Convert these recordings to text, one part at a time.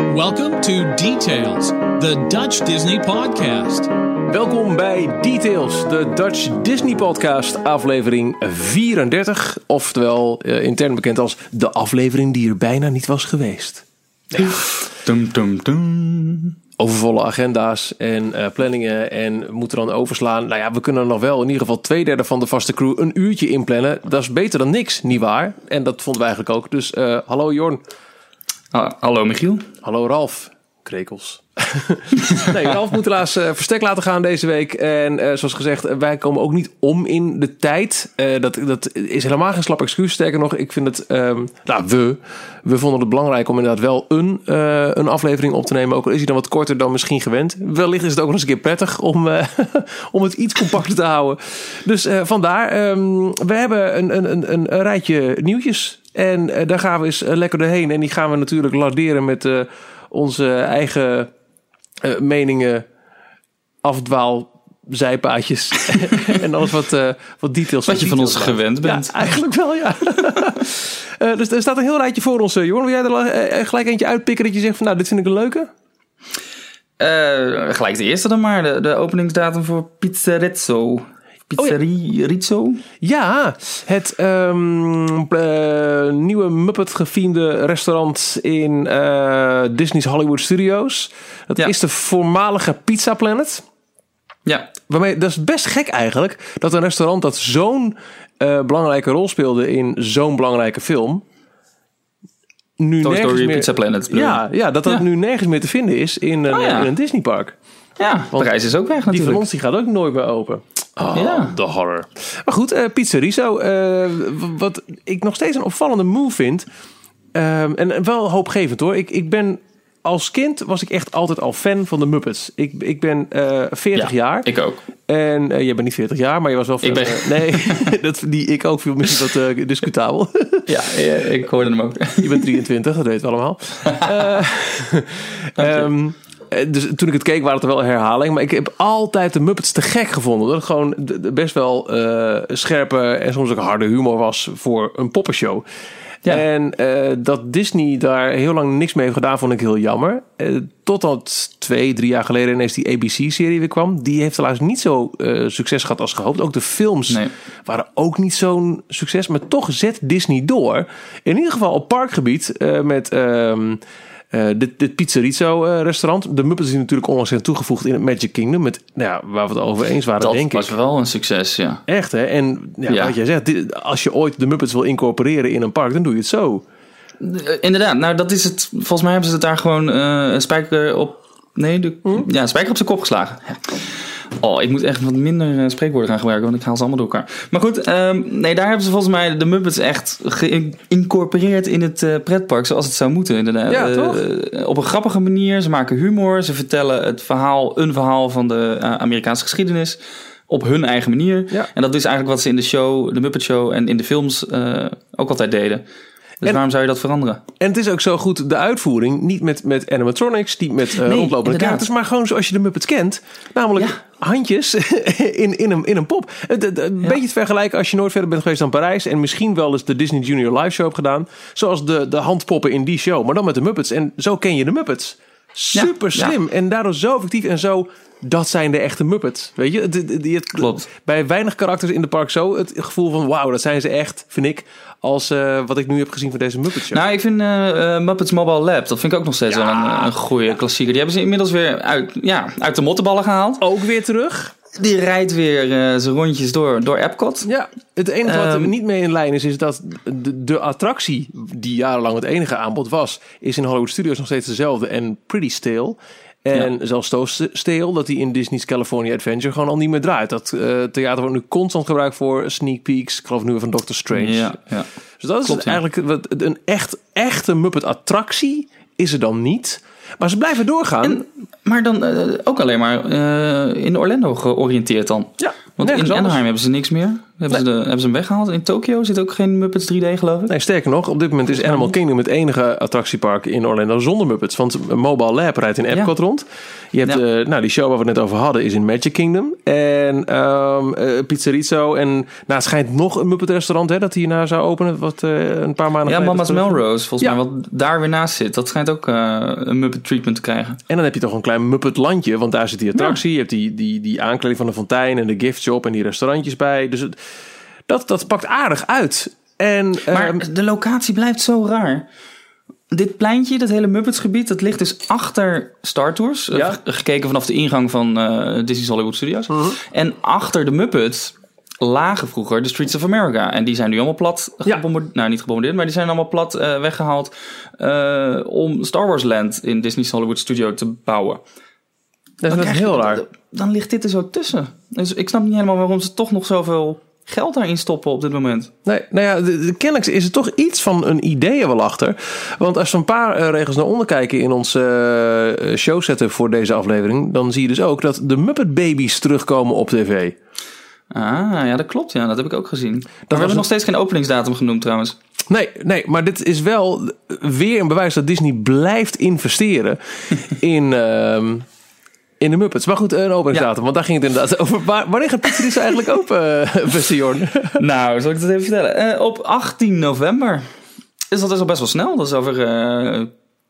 Welcome to Details, the Dutch Disney podcast. Welkom bij Details, de Dutch Disney Podcast, aflevering 34. Oftewel, uh, intern bekend als de aflevering die er bijna niet was geweest. Ja. Dum, dum, dum. Overvolle agenda's en uh, planningen en moeten dan overslaan. Nou ja, we kunnen nog wel in ieder geval twee derde van de vaste crew een uurtje inplannen. Dat is beter dan niks, nietwaar? En dat vonden we eigenlijk ook. Dus uh, hallo Jorn. Ah, hallo Michiel. Hallo Ralf. Krekels. nee, Ralf moet helaas uh, verstek laten gaan deze week. En uh, zoals gezegd, wij komen ook niet om in de tijd. Dat, dat is helemaal geen slap excuus. Sterker nog, ik vind het... Um, nou, we. We vonden het belangrijk om inderdaad wel een, een aflevering op te nemen. Ook al is hij dan wat korter dan misschien gewend. Wellicht is het ook nog eens een keer prettig om, om het iets compacter te houden. Dus vandaar. Um, we hebben een, een, een, een rijtje nieuwtjes. En daar gaan we eens lekker doorheen. En die gaan we natuurlijk larderen met onze eigen uh, meningen, afdwaal, zijpaadjes en alles wat, uh, wat details. Wat je van ons gewend bent. Ja, eigenlijk wel, ja. uh, dus er staat een heel rijtje voor ons. Johan, wil jij er gelijk eentje uitpikken dat je zegt van nou, dit vind ik een leuke? gelijk de eerste dan maar, de, de openingsdatum voor Pizzerizzo. Pizzeria oh, ja. Rizzo? Ja, het um, uh, nieuwe Muppet-gefiende restaurant in uh, Disney's Hollywood Studios. Dat ja. is de voormalige Pizza Planet. Ja. Waarmee, dat is best gek eigenlijk, dat een restaurant dat zo'n uh, belangrijke rol speelde in zo'n belangrijke film... Nu Toy Story meer, Pizza Planet. Ja, ja, dat dat ja. nu nergens meer te vinden is in een, oh, in een Disneypark. Ja, Want de reis is ook weg natuurlijk. Die van ons die gaat ook nooit meer open. Oh, ja. de horror. Maar goed, uh, Pizza Riso. Uh, wat ik nog steeds een opvallende move vind. Uh, en wel hoopgevend hoor. Ik, ik ben als kind was ik echt altijd al fan van de Muppets. Ik, ik ben uh, 40 ja, jaar. Ik ook. En uh, jij bent niet 40 jaar, maar je was wel. Ik ben... Uh, nee, dat, die ik ook viel misschien wat discutabel. ja, ik hoorde hem ook. je bent 23, dat weten we allemaal. um, dus toen ik het keek, waren het wel herhalingen. Maar ik heb altijd de Muppets te gek gevonden. Dat het gewoon best wel uh, scherpe en soms ook harde humor was voor een poppenshow. Ja. En uh, dat Disney daar heel lang niks mee heeft gedaan, vond ik heel jammer. Uh, totdat twee, drie jaar geleden ineens die ABC-serie weer kwam. Die heeft helaas niet zo uh, succes gehad als gehoopt. Ook de films nee. waren ook niet zo'n succes. Maar toch zet Disney door. In ieder geval op parkgebied met... Um, uh, dit, dit Pizzerizzo uh, restaurant. De Muppets die natuurlijk onlangs zijn toegevoegd in het Magic Kingdom. Met, nou ja, waar we het over eens waren, dat denk ik. Dat was wel een succes, ja. Echt, hè? En ja, ja. wat jij zegt, dit, als je ooit de Muppets wil incorporeren in een park, dan doe je het zo. Inderdaad, nou dat is het. Volgens mij hebben ze het daar gewoon uh, spijker op... Nee, de, hm? ja, spijker op zijn kop geslagen. Ja. Oh, ik moet echt wat minder uh, spreekwoorden gaan gebruiken, want ik haal ze allemaal door elkaar. Maar goed, um, nee, daar hebben ze volgens mij de Muppets echt geïncorporeerd in het uh, pretpark, zoals het zou moeten, inderdaad. Ja, toch? Uh, op een grappige manier. Ze maken humor, ze vertellen het verhaal, een verhaal van de Amerikaanse geschiedenis op hun eigen manier. Ja. En dat is eigenlijk wat ze in de show, de Muppet Show en in de films ook altijd deden. Dus en, waarom zou je dat veranderen? En het is ook zo goed de uitvoering. Niet met, met animatronics, niet met uh, nee, rondlopende. Maar gewoon zoals je de Muppets kent. Namelijk ja. handjes in, in, een, in een pop. Een ja. beetje te vergelijken als je nooit verder bent geweest dan Parijs. En misschien wel eens de Disney Junior Live Show hebt gedaan. Zoals de, de handpoppen in die show. Maar dan met de Muppets. En zo ken je de Muppets. Super slim. En daardoor zo effectief en zo dat zijn de echte Muppets. Weet je, het, Klopt. Bij weinig karakters in de park zo het gevoel van wauw, dat zijn ze echt, vind ik, als uh, wat ik nu heb gezien van deze Muppets Show. Nou, ik vind uh, Muppets Mobile Lab, dat vind ik ook nog steeds ja. wel een, een goede klassieker. Die hebben ze inmiddels weer uit, ja, uit de mottenballen gehaald. Ook weer terug. Die rijdt weer uh, zijn rondjes door, door Epcot. Ja, het enige wat er um, niet mee in lijn is, is dat de, de, attractie, die jarenlang het enige aanbod was, is in Hollywood Studios nog steeds dezelfde en pretty stale. En ja. zelfs zo steel dat hij in Disney's California Adventure gewoon al niet meer draait. Dat uh, theater wordt nu constant gebruikt voor sneak peeks. Ik geloof nu van Doctor Strange. Ja, ja. Dus dat Klopt, is eigenlijk wat, een echt, echte Muppet attractie is er dan niet. Maar ze blijven doorgaan. En, maar dan uh, ook alleen maar uh, in Orlando georiënteerd dan. Ja. Want in anders. Anaheim hebben ze niks meer. Hebben, ze de, hebben ze hem weggehaald. In Tokio zit ook geen Muppets 3D, geloof ik. Nee, sterker nog, op dit moment is Animal Kingdom het enige attractiepark in Orlando zonder Muppets. Want Mobile Lab rijdt in Epcot rond. Je hebt, Ja. eh, nou, die show waar we het net over hadden is in Magic Kingdom. En eh, Pizzerizzo. En nou, het schijnt nog een Muppet restaurant hè, dat hierna zou openen. Wat eh, een paar maanden Ja, Mama's Melrose, volgens Ja. mij, wat daar weer naast zit. Dat schijnt ook een Muppet treatment te krijgen. En dan heb je toch een klein Muppet landje. Want daar zit die attractie. Je hebt die, die, die aankleding van de fontein en de gift shop en die restaurantjes bij. Dus het, dat, dat pakt aardig uit. En, Maar ehm, de locatie blijft zo raar. Dit pleintje, dat hele Muppets-gebied, dat ligt dus achter Star Tours. Eh, Ja. gekeken vanaf de ingang van eh, Disney's Hollywood Studios. Mhm. En achter de Muppets lagen vroeger de Streets of America. En die zijn nu allemaal plat Ja. gebombardeerd. Nou, niet gebombardeerd, maar die zijn allemaal plat eh, weggehaald... eh, om Star Wars Land in Disney's Hollywood Studio te bouwen. dat is heel raar. Dan, dan ligt dit er zo tussen. Dus ik snap niet helemaal waarom ze toch nog zoveel geld daarin stoppen op dit moment. Nee, nou ja, de, de, kennelijk is er toch iets van een idee wel achter. Want als we een paar eh, regels naar onder kijken in eh showsetten voor deze aflevering, dan zie je dus ook dat de Muppet Babies terugkomen op tv. Ah, ja, dat klopt. Ja, dat heb ik ook gezien. Maar we hebben een- nog steeds geen openingsdatum genoemd trouwens. Nee, nee, maar dit is wel weer een bewijs dat Disney blijft investeren in, ehm, in de Muppets. Maar goed, een openingsdatum, want daar ging het inderdaad over. Wanneer gaat Pizzeria eigenlijk open, eh, beste Jorn? nou, zal ik dat even vertellen? Eh, op 18 november. Dus dat is al best wel snel. Dat is over eh,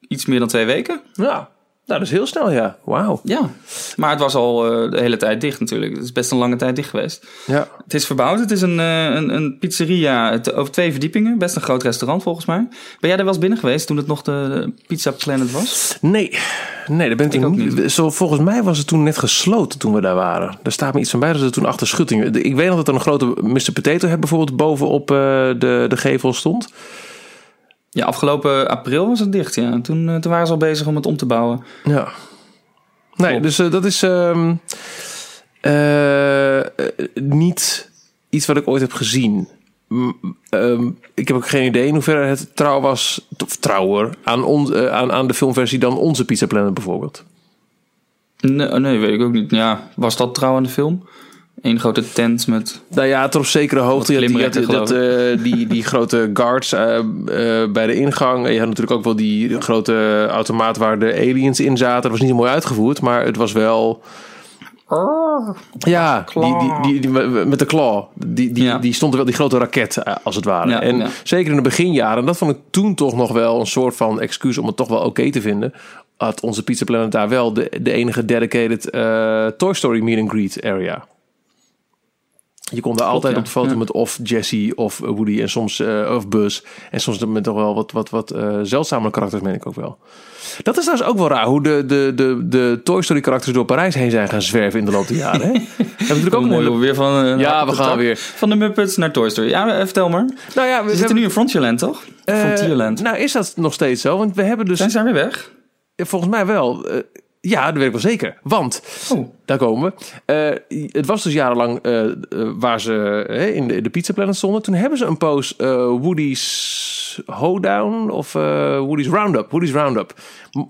iets meer dan twee weken. Ja, nou, dat is heel snel, ja. Wauw. Ja. Maar het was al eh, de hele tijd dicht natuurlijk. Het is best een lange tijd dicht geweest. Ja. Het is verbouwd. Het is een, eh, een, een pizzeria het- over twee verdiepingen. Best een groot restaurant volgens mij. Ben jij er wel eens binnen geweest toen het nog de, de Pizza Planet was? Nee, nee, daar ben ik, ook niet. Zo, volgens mij was het toen net gesloten toen we daar waren. Daar staat me iets van bij dat ze toen achter schutting. Ik weet nog dat er een grote Mr. Potato Head bijvoorbeeld bovenop eh, de, de gevel stond. Ja, afgelopen april was het dicht. Ja. Toen, eh, toen waren ze al bezig om het om te bouwen. Ja. Nee, dus eh, dat is ehm, eh, niet iets wat ik ooit heb gezien. Ehm, ik heb ook geen idee in hoeverre het trouw was, of trouwer, aan, on, aan, aan de filmversie dan onze Pizza Planet bijvoorbeeld. Nee, nee, weet ik ook niet. Ja, was dat trouw aan de film? Eén grote tent met... Nou ja, tot op zekere hoogte. Je had, die, dat, eh, die, die grote guards eh, eh, bij de ingang. En je had natuurlijk ook wel die grote automaat waar de aliens in zaten. Dat was niet mooi uitgevoerd, maar het was wel... Ja, die, die, die, die- met de claw. Die, die, Ja. die stond er wel, die grote raket als het ware. Ja, en ja. zeker in de beginjaren, en dat vond ik toen toch nog wel een soort van excuus om het toch wel oké te vinden. Had onze Pizza Planet daar wel de, de enige dedicated eh, Toy Story meet and greet area. Je kon daar altijd ja. op de foto Ja. met of Jesse of Woody en soms eh, of Buzz. En soms met toch wel wat, wat, wat eh zeldzamere karakters, meen ik ook wel. Dat is trouwens ook wel raar, hoe de, de, de, de Toy Story karakters door Parijs heen zijn gaan zwerven in de loop der jaren. Hè? Hebben natuurlijk ook mooi weer van... eh, Ja, we gaan weer. Van de Muppets naar Toy Story. Ja, vertel maar. Nou ja, we, We zitten nu in Frontierland, toch? Frontierland. Nou, is dat nog steeds zo? Want we hebben dus... Zijn ze weer weg? Volgens mij wel. ja, dat weet ik wel zeker. Want, Oh. Daar komen we. Eh, het was dus jarenlang eh, eh, waar ze in de, de Pizza Planet stonden. Toen hebben ze een poos Woody's Hoedown of Woody's Roundup. Woody's Roundup.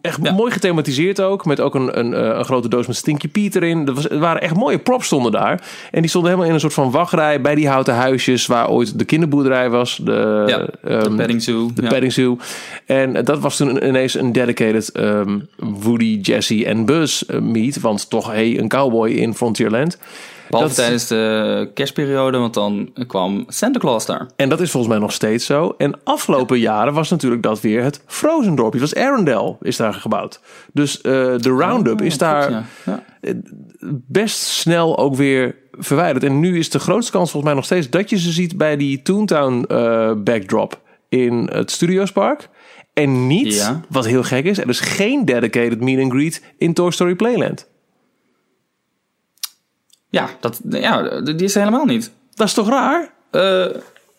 Echt Ja. mooi gethematiseerd ook. Met ook een, een, een grote doos met Stinky Pete erin. Er, was, er waren echt mooie props stonden daar. En die stonden helemaal in een soort van wachtrij bij die houten huisjes waar ooit de kinderboerderij was. De, Ja, de ehm, zoo. de ja. zoo. En dat was toen ineens een dedicated ehm, Woody, Jesse en Buzz meet. Want toch, hey, een cowboy in Frontierland. Behalve dat- tijdens de kerstperiode, want dan kwam Santa Claus daar. En dat is volgens mij nog steeds zo. En afgelopen jaren was natuurlijk dat weer het Frozen dorpje. Dat was Arendelle, is daar gebouwd. Dus eh, de Roundup Oh, is daar ja. Ja. best snel ook weer verwijderd. En nu is de grootste kans volgens mij nog steeds dat je ze ziet bij die Toontown eh, backdrop in het Studiospark. En niet, wat heel gek is, er is geen dedicated meet and greet in Toy Story Playland. Ja, dat, ja, die is er helemaal niet. Dat is toch raar? Eh,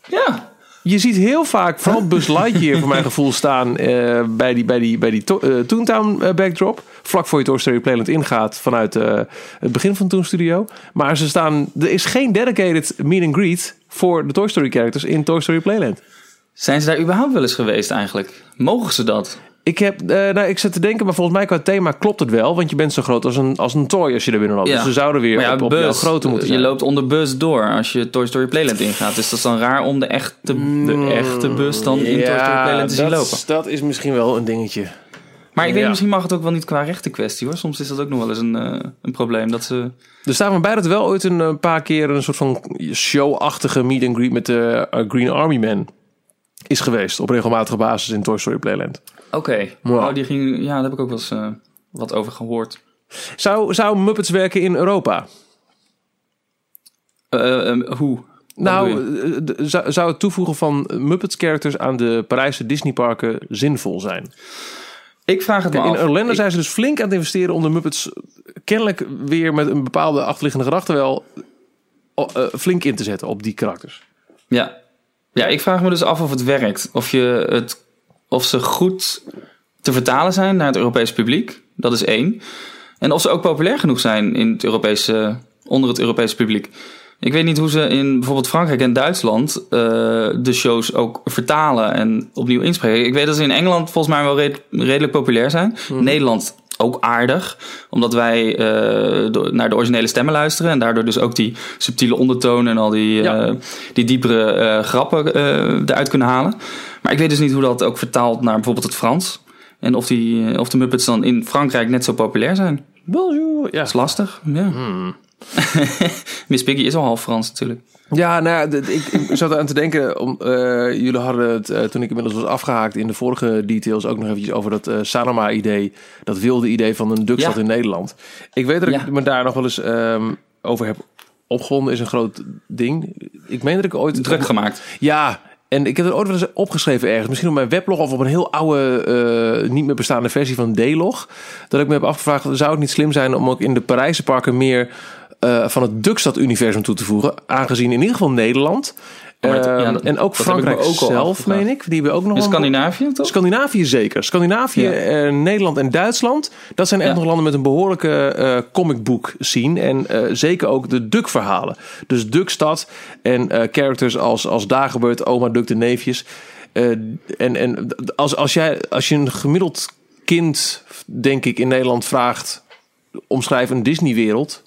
ja, Je ziet heel vaak, vooral Buzz Lightyear voor mijn gevoel staan eh, bij die, bij die, bij die to- eh, Toontown backdrop. Vlak voor je Toy Story Playland ingaat vanuit het begin van Toon Studio. Maar ze staan, er is geen dedicated meet and greet voor de Toy Story characters in Toy Story Playland. zijn ze daar überhaupt wel eens geweest eigenlijk? Mogen ze dat? Ik, heb, eh, nou, ik zit te denken, maar volgens mij qua thema klopt het wel. Want je bent zo groot als een, als een toy als je er binnen loopt. Ja. Dus ze zouden weer ja, op, op Buzz, jouw grootte moeten zijn. Je loopt onder bus door als je Toy Story Playland ingaat. Dus dat is dan raar om de echte, de echte bus dan in Toy Story Playland te zien lopen. dat is misschien wel een dingetje. Maar ik weet misschien mag het ook wel niet qua rechten kwestie hoor. Soms is dat ook nog wel eens een, eh, een probleem. Dat ze... Er staat van bij dat wel ooit een, eh, paar keer een soort van show-achtige meet and greet met de Green Army Man is geweest. Op regelmatige basis in Toy Story Playland. Oké. Ja. Oh, die ging, ja, daar heb ik ook wel eens eh, wat over gehoord. Zou, zou Muppets werken in Europa? Eh, eh, hoe? Wat Nou, eh, zou, zou het toevoegen van Muppets characters aan de Parijse Disneyparken zinvol zijn? ik vraag het me In. Orlando Ik- zijn ze dus flink aan het investeren om de Muppets kennelijk weer met een bepaalde achterliggende gedachte wel flink in te zetten op die karakters. Ja. Ja, ik vraag me dus af of het werkt. Of, je het, of ze goed te vertalen zijn naar het Europese publiek. Dat is één. En of ze ook populair genoeg zijn in het Europese, onder het Europese publiek. Ik weet niet hoe ze in bijvoorbeeld Frankrijk en Duitsland eh, de shows ook vertalen en opnieuw inspreken. Ik weet dat ze in Engeland volgens mij wel red- redelijk populair zijn. Nederland ook aardig, omdat wij do- naar de originele stemmen luisteren en daardoor dus ook die subtiele ondertonen en al die, Ja. eh, die diepere eh, grappen eruit kunnen halen. Maar ik weet dus niet hoe dat ook vertaalt naar bijvoorbeeld het Frans. En of, die, of de Muppets dan in Frankrijk net zo populair zijn. Bonjour. Ja. Dat is lastig. Ja. Miss Piggy is al half Frans natuurlijk. Ja, nou ik, ik zat aan te denken. Om, eh, jullie hadden het, eh, toen ik inmiddels was afgehaakt in de vorige details, ook nog eventjes over dat eh Sanoma-idee. Dat wilde idee van een Dukstad Ja. in Nederland. Ik weet dat ik me daar nog wel eens ehm, over heb opgewonden. Is een groot ding. Ik meen dat ik ooit Druk gemaakt. Ja, en ik heb het ooit wel eens opgeschreven ergens. Misschien op mijn weblog of op een heel oude, niet meer bestaande versie van D-log. Dat ik me heb afgevraagd, zou het niet slim zijn om ook in de Parijse parken meer eh, van het Dukstad-universum toe te voegen? Aangezien in ieder geval Nederland het- ehm, ja, dat- en ook Frankrijk ook zelf, meen ik. Die hebben ook nog In een- Scandinavië toch? Scandinavië zeker. Scandinavië, Ja. eh, Nederland en Duitsland. Dat zijn echt Ja. nog landen met een behoorlijke eh comicboek scene. En zeker ook de Duck-verhalen. Dus Duckstad en characters als, als Dagobert, oma Duck, de neefjes. En en als, als, jij, als je een gemiddeld kind, denk ik, in Nederland vraagt... omschrijf een Disney-wereld...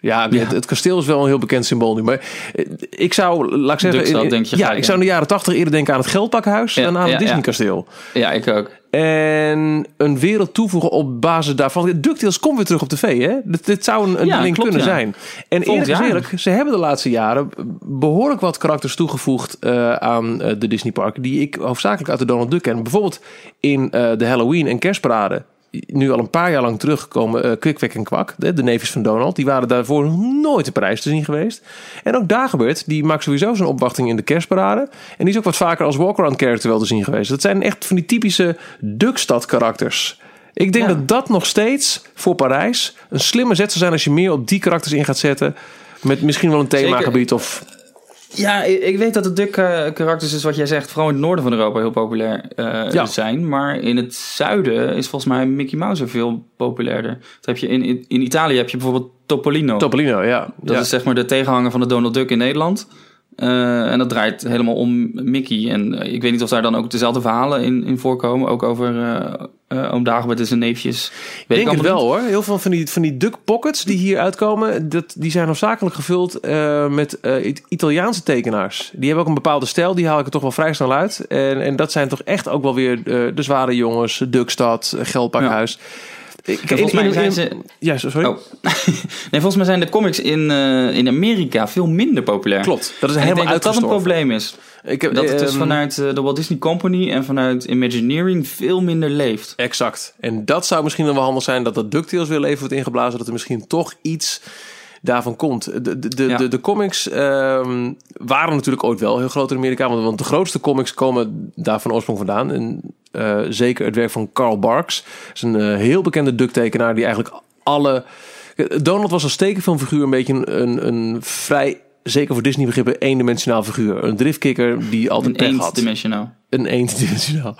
Ja, Ja. Het, het kasteel is wel een heel bekend symbool nu. Maar eh, ik zou, laat ik zeggen... In- denk je ja, ik zou in de jaren tachtig eerder denken aan het Geldpakhuis... Ja, dan aan ja, het ja. Disney-kasteel. Ja, ik ook. En een wereld toevoegen op basis daarvan. DuckTales komt weer terug op tv, hè? Dit, dit zou een, een Ja, ding klopt, kunnen ja. zijn. En eerlijk eerlijk, ze hebben de laatste jaren behoorlijk wat karakters toegevoegd eh, aan eh, de Disneyparken... die ik hoofdzakelijk uit de Donald Duck ken. Bijvoorbeeld in de Halloween en kerstparade... Nu al een paar jaar lang teruggekomen, eh Kwik, en Kwak, de, de neefjes van Donald. Die waren daarvoor nooit in Parijs te zien geweest. En ook Dagobert, die maakt sowieso zijn opwachting in de kerstparade. En die is ook wat vaker als walk-around character wel te zien geweest. Dat zijn echt van die typische Duckstad karakters. Ik denk Ja. dat dat nog steeds voor Parijs een slimme zet zou zijn als je meer op die karakters in gaat zetten. Met misschien wel een themagebied of... Ja, ik weet dat de Duck eh, karakters is wat jij zegt, vooral in het noorden van Europa heel populair eh, Ja. zijn. Maar in het zuiden is volgens mij Mickey Mouse veel populairder. Dat heb je in, in, in Italië heb je bijvoorbeeld Topolino. Topolino, ja. dat ja. is zeg maar de tegenhanger van de Donald Duck in Nederland. Eh, en dat draait helemaal om Mickey. En eh, ik weet niet of daar dan ook dezelfde verhalen in, in voorkomen. Ook over eh oom Dagobert en zijn neefjes. Weet Ik denk het wel hoor. Heel veel van die, van die duck pockets die hier uitkomen, dat, die zijn hoofdzakelijk gevuld met It- Italiaanse tekenaars. Die hebben ook een bepaalde stijl, die haal ik er toch wel vrij snel uit. En, en dat zijn toch echt ook wel weer de zware jongens, Dukstad, Geldpakhuis. Ik, volgens mij zijn ze... Ja, sorry. Oh. nee, volgens mij zijn de comics in, eh, in Amerika veel minder populair. Klopt, dat is En ik helemaal denk dat dat een probleem is. Ik heb, Dat het dus ehm, vanuit eh, de Walt Disney Company en vanuit Imagineering veel minder leeft. Exact. En dat zou misschien wel handig zijn dat dat DuckTales weer even wordt ingeblazen. Dat er misschien toch iets daarvan komt. De, de, de, Ja. de, de comics ehm, waren natuurlijk ooit wel heel groot in Amerika. Want, want de grootste comics komen daar van oorsprong vandaan. En eh, zeker het werk van Carl Barks. Dat is een eh, heel bekende ducktekenaar die eigenlijk alle... Donald was als tekenfilmfiguur een beetje een, een, een vrij... Zeker voor Disney begrippen, eendimensionaal figuur. Een driftkikker die altijd Een pech had eendimensionaal. een eendimensionaal.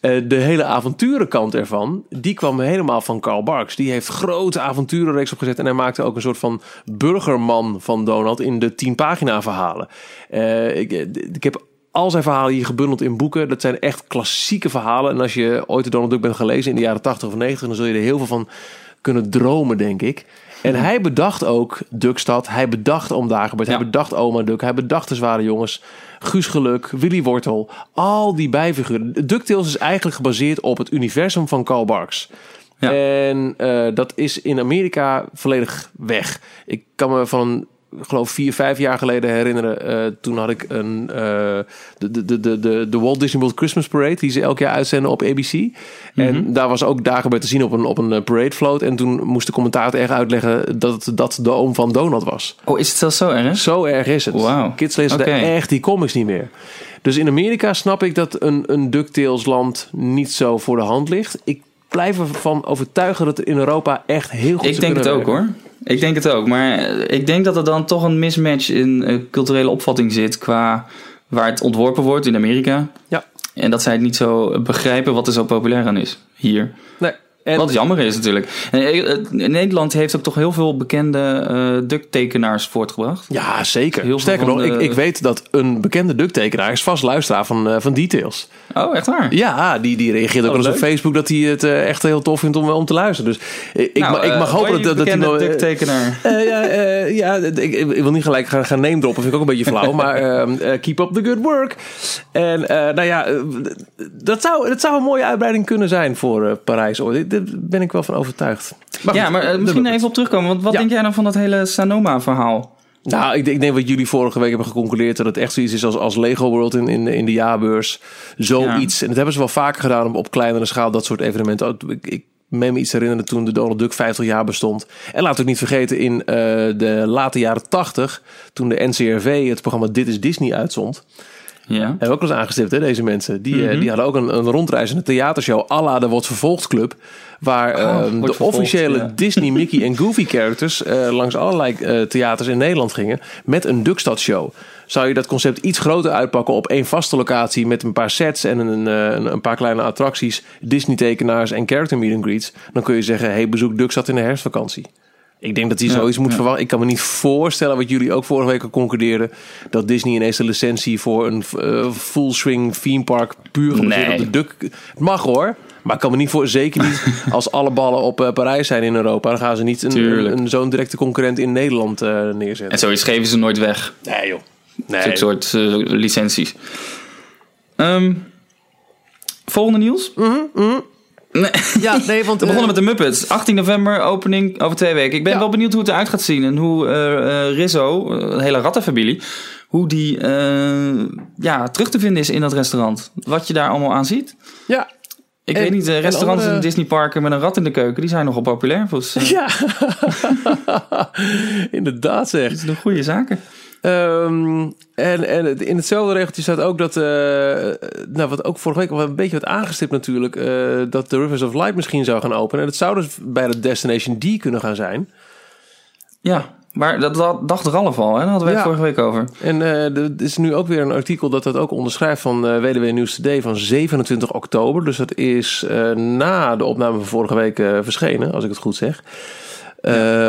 Eh de hele avonturenkant ervan, die kwam helemaal van Carl Barks. Die heeft grote avonturenreeks opgezet en hij maakte ook een soort van burgerman van Donald in de tien pagina verhalen. Eh, ik, ik heb al zijn verhalen hier gebundeld in boeken. Dat zijn echt klassieke verhalen. En als je ooit de Donald Duck bent gelezen in de jaren 80 of 90, dan zul je er heel veel van kunnen dromen, denk ik. En hij bedacht ook Duckstad. Hij bedacht Dagobert. Ja. Hij bedacht Oma Duck. Hij bedacht de Zware Jongens. Guus Geluk, Willy Wortel. Al die bijfiguren. DuckTales is eigenlijk gebaseerd op het universum van Karl Barks. Ja. En eh, dat is in Amerika volledig weg. Ik kan me van, geloof vier, vijf jaar geleden herinneren. eh, toen had ik een, eh, de, de, de, de, de Walt Disney World Christmas Parade. Die ze elk jaar uitzenden op ABC. En daar was ook Dagobert te zien op een, op een eh, parade float. En toen moest de commentator erg uitleggen dat het, dat de oom van Donald was. Oh, is het zelfs zo erg? Zo erg is het. Wauw. Kids lezen daar echt die comics niet meer. Dus in Amerika snap ik dat een, een DuckTales land niet zo voor de hand ligt. Ik blijf ervan overtuigen dat in Europa echt heel goed Ik denk het ook hoor. Ik denk het ook. Maar eh, ik denk dat er dan toch een mismatch in eh, culturele opvatting zit qua waar het ontworpen wordt in Amerika. Ja. En dat zij het niet zo begrijpen wat er zo populair aan is hier. Nee. En, Wat jammer is natuurlijk. En, eh, Nederland heeft ook toch heel veel bekende eh ducktekenaars voortgebracht. ja, zeker. Heel Sterker nog, de- ik, ik weet dat een bekende ducktekenaar is vast luisteraar van, eh, van Details. Oh, echt waar? Ja, die, die reageert ook Oh, wel eens op. Facebook dat hij het echt heel tof vindt om, om te luisteren. Dus ik, Nou, ma- ik mag hopen dat, dat hij ducktekenaar. Eh, ja, ja ik, ik wil niet gelijk gaan, gaan name droppen, vind ik ook een beetje flauw. maar ehm, eh, keep up the good work. En nou ja, dat, zou, dat zou een mooie uitbreiding kunnen zijn voor Parijs. hoor. Ben ik wel van overtuigd. Maar ja, goed, maar eh, misschien even op terugkomen. Want wat Ja. denk jij nou van dat hele Sanoma-verhaal? Nou, ik, denk- ik denk wat jullie vorige week hebben geconcludeerd... dat het echt zoiets is als, als Lego World in, in, in de jaarbeurs. Zoiets. En dat hebben ze wel vaker gedaan op, op kleinere schaal, dat soort evenementen. Ook, Ik, ik meen me iets herinneren toen de Donald Duck 50 jaar bestond. En laat ook niet vergeten, in eh, de late jaren 80... toen de NCRV het programma Dit is Disney uitzond... Ja. Hebben we ook wel eens aangestipt, hè, deze mensen. Die, Mhm. eh, die hadden ook een, een rondreizende theatershow à la de Wordt Vervolgd Club. Waar Oh, ehm, de Vervolgd, officiële ja. Disney, Mickey en Goofy characters eh, langs allerlei eh, theaters in Nederland gingen. Met een Duckstad show. Zou je dat concept iets groter uitpakken op één vaste locatie met een paar sets en een, een, een paar kleine attracties, Disney tekenaars en character meet and greets. Dan kun je zeggen, hey, bezoek Duckstad in de herfstvakantie. Ik denk dat hij zoiets moet verwachten. Ik kan me niet voorstellen wat jullie ook vorige week al concludeerden. Dat Disney ineens de licentie voor een eh, full swing theme park puur gebaseerd Nee. op de duck. Het mag hoor. Maar ik kan me niet voor, zeker niet als alle ballen op eh, Parijs zijn in Europa. Dan gaan ze niet een, zo'n directe concurrent in Nederland eh, neerzetten. En zoiets geven ze nooit weg. Nee joh. Nee. Zulke soort licenties. Ehm, volgende nieuws. Nee. Ja, nee, want We begonnen eh, met de Muppets. 18 november, opening over twee weken. Ik ben Ja. wel benieuwd hoe het eruit gaat zien. En hoe eh, Rizzo, de hele rattenfamilie... hoe die ja, terug te vinden is in dat restaurant. Wat je daar allemaal aan ziet. Ja. Ik En- weet niet, restaurants andere- in Disneyparken met een rat in de keuken... die zijn nogal populair. Volgens, eh, Ja. Inderdaad zeg. Dat zijn goede zaken. Ehm, en, en in hetzelfde regeltje staat ook dat, eh, nou, wat ook vorige week al een beetje werd aangestipt natuurlijk, eh, dat de Rivers of Light misschien zou gaan openen. En het zou dus bij de Destination D kunnen gaan zijn. Ja, maar dat, dat dacht Ralf al. Hè? Daar hadden we het Ja. vorige week over. En eh, er is nu ook weer een artikel dat dat ook onderschrijft van WDW News Today van 27 oktober. Dus dat is na de opname van vorige week verschenen, als ik het goed zeg.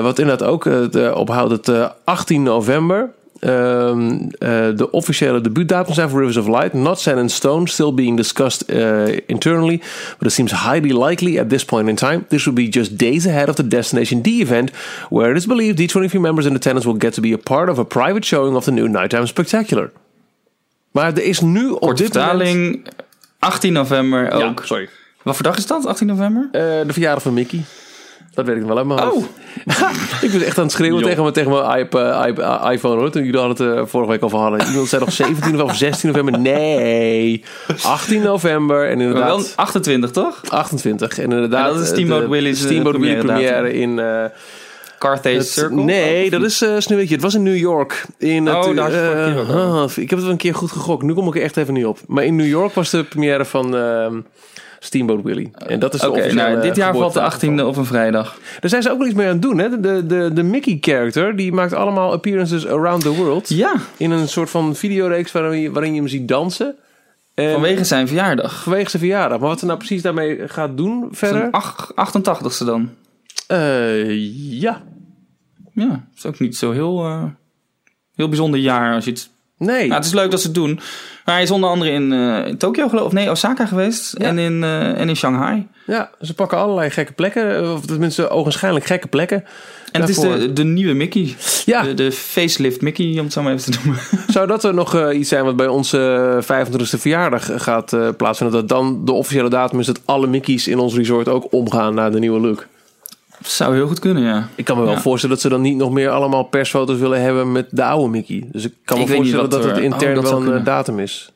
Wat inderdaad ook ophoudt het eh, 18 november. Ehm, eh, de officiële debuutdatum zijn voor Rivers of Light. Not set in stone, still being discussed eh, internally. But it seems highly likely at this point in time. This will be just days ahead of the Destination D event, where it is believed D23 members in attendance will get to be a part of a private showing of the new Nighttime Spectacular. Maar er is nu op Korte dit moment... vertaling, 18 november Ja, ook. sorry. Wat voor dag is dat, 18 november? Eh, de verjaardag van Mickey. Dat weet ik wel uit mijn hoofd. Oh, Ik was echt aan het schreeuwen tegen, mijn- tegen mijn iP- eh, iP- eh, iPhone hoor. Toen jullie hadden het eh, vorige week over hadden. Iemand zei nog 17 of 16 november. Nee. 18 november. En maar wel inderdaad 28 toch? 28. En inderdaad. En dat is Steamboat eh, Steamboat Willy première in... eh, Carthay het- Circle? nee, dat is eh Sneeuwwitje. Het was in New York. In Oh, het, daar je eh, over. ah, ik heb het wel een keer goed gegokt. Nu kom ik er echt even niet op. Maar in New York was de première van ehm, Steamboat Willy. En dat is officiële nou, dit jaar valt de geboortedatum 18e op een vrijdag. Daar zijn ze ook wel iets mee aan het doen. Hè? De, de, de Mickey-character die maakt allemaal appearances around the world. Ja, In een soort van videoreeks waarin je, waarin je hem ziet dansen. En vanwege zijn verjaardag. vanwege zijn verjaardag. Maar wat ze nou precies daarmee gaat doen verder? Zijn ach- 88ste dan. Eh, ja. Ja, is ook niet zo heel, eh, heel bijzonder jaar als je het Nee. Nou, het is leuk dat ze het doen. Maar hij is onder andere in, eh, in Tokio geloof of nee, Osaka geweest. Ja. En, in, eh, en in Shanghai. Ja, ze pakken allerlei gekke plekken. Of tenminste, ogenschijnlijk gekke plekken. En het is de, de nieuwe Mickey. Ja. De, de facelift Mickey, om het zo maar even te noemen. Zou dat er nog eh, iets zijn wat bij onze 25e verjaardag gaat eh, plaatsvinden? Dat dan de officiële datum is dat alle Mickey's in ons resort ook omgaan naar de nieuwe look. Zou heel goed kunnen, ja. Ik kan me wel Ja. voorstellen dat ze dan niet nog meer allemaal persfoto's willen hebben met de oude Mickey. Dus ik kan me Ik niet voorstellen wat dat het er- intern oh, dat wel een eh, datum is.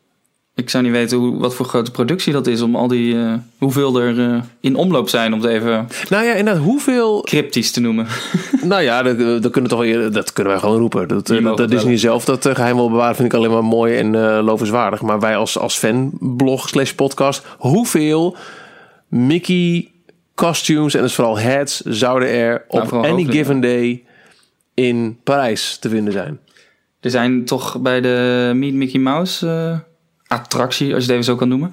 Ik zou niet weten hoe, wat voor grote productie dat is om al die... eh, hoeveel er eh, in omloop zijn, om het even Nou ja, inderdaad, hoeveel... cryptisch te noemen. Nou ja, dat, dat, kunnen, toch dat kunnen wij gewoon roepen. Dat, eh, dat het Disney zelf dat eh, geheim wil bewaren vind ik alleen maar mooi en eh lovenswaardig. Maar wij als, als fanblog slash podcast, hoeveel Mickey costumes en dus vooral hats zouden er op Nou, any given day in Parijs te vinden zijn? Er zijn toch bij de Meet Mickey Mouse eh, attractie, als je het even zo kan noemen.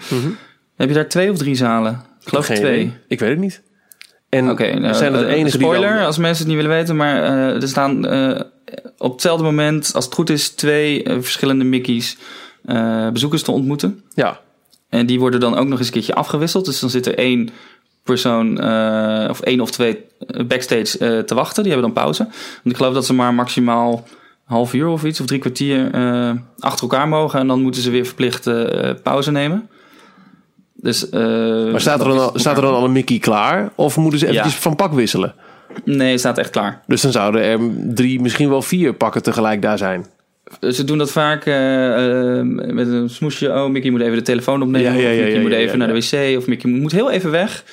Heb je daar twee of drie zalen? Ik geloof Geen twee. idee. Ik weet het niet. En Oké, nou, zijn het de eh, enige spoiler, dan... als mensen het niet willen weten, maar eh, er staan eh, op hetzelfde moment, als het goed is, twee eh, verschillende Mickey's eh, bezoekers te ontmoeten. Ja, En die worden dan ook nog eens een keertje afgewisseld. Dus dan zit er één persoon, eh, of één of twee eh, backstage eh, te wachten. Die hebben dan pauze. Want ik geloof dat ze maar maximaal een half uur of iets, of drie kwartier achter elkaar mogen. En dan moeten ze weer verplicht pauze nemen. Dus, maar staat er, dan al, staat er dan al een Mickey klaar? Of moeten ze eventjes Ja. van pak wisselen? Nee, het staat echt klaar. Dus dan zouden er drie, misschien wel vier pakken tegelijk daar zijn. Ze doen dat vaak met een smoesje. Oh, Mickey moet even de telefoon opnemen. Ja, ja, of ja, Mickey ja, moet even naar de wc. Of Mickey moet heel even weg.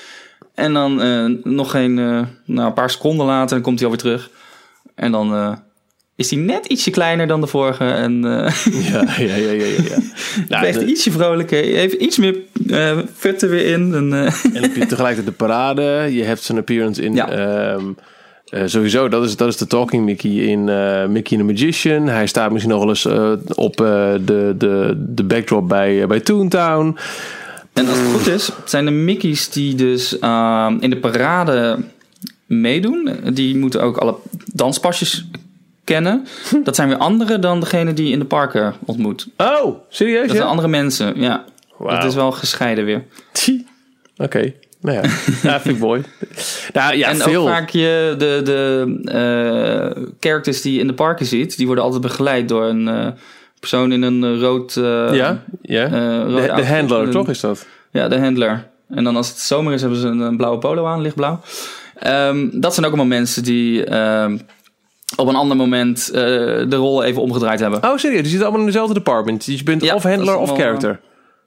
En dan eh, nog geen, eh, nou, een paar seconden later dan komt hij alweer terug. En dan eh, is hij net ietsje kleiner dan de vorige. En Ja, ja, ja, ja. ja, ja. Nou, echt de- ietsje vrolijker. Even iets meer vet er weer in. En, En heb je tegelijkertijd de parade. Je hebt zijn appearance in... Ja. ehm, eh, sowieso, dat is, dat is de Talking Mickey in Mickey the Magician. Hij staat misschien nog wel eens op de, de, de backdrop bij, bij Toontown. En als het goed is, zijn de Mickey's die dus ah, in de parade meedoen, die moeten ook alle danspasjes kennen. Dat zijn weer andere dan degene die je in de parken ontmoet. Oh, serieus? Dat ja? zijn andere mensen, ja. Dat is wel gescheiden weer. Oké, nou ja. ja, vind ik mooi. Nou ja, en veel. ook vaak je, de, de eh, characters die je in de parken ziet, die worden altijd begeleid door een eh, persoon in een eh, rood... eh, ja, ja. eh, rood de, handler, Een- toch is dat? Ja, de handler. En dan als het zomer is, hebben ze een, een blauwe polo aan, lichtblauw. Ehm, dat zijn ook allemaal mensen die ehm, op een ander moment de rollen even omgedraaid hebben. Oh, serieus? Die zitten allemaal in dezelfde department. Dus je bent Ja, of handler of character.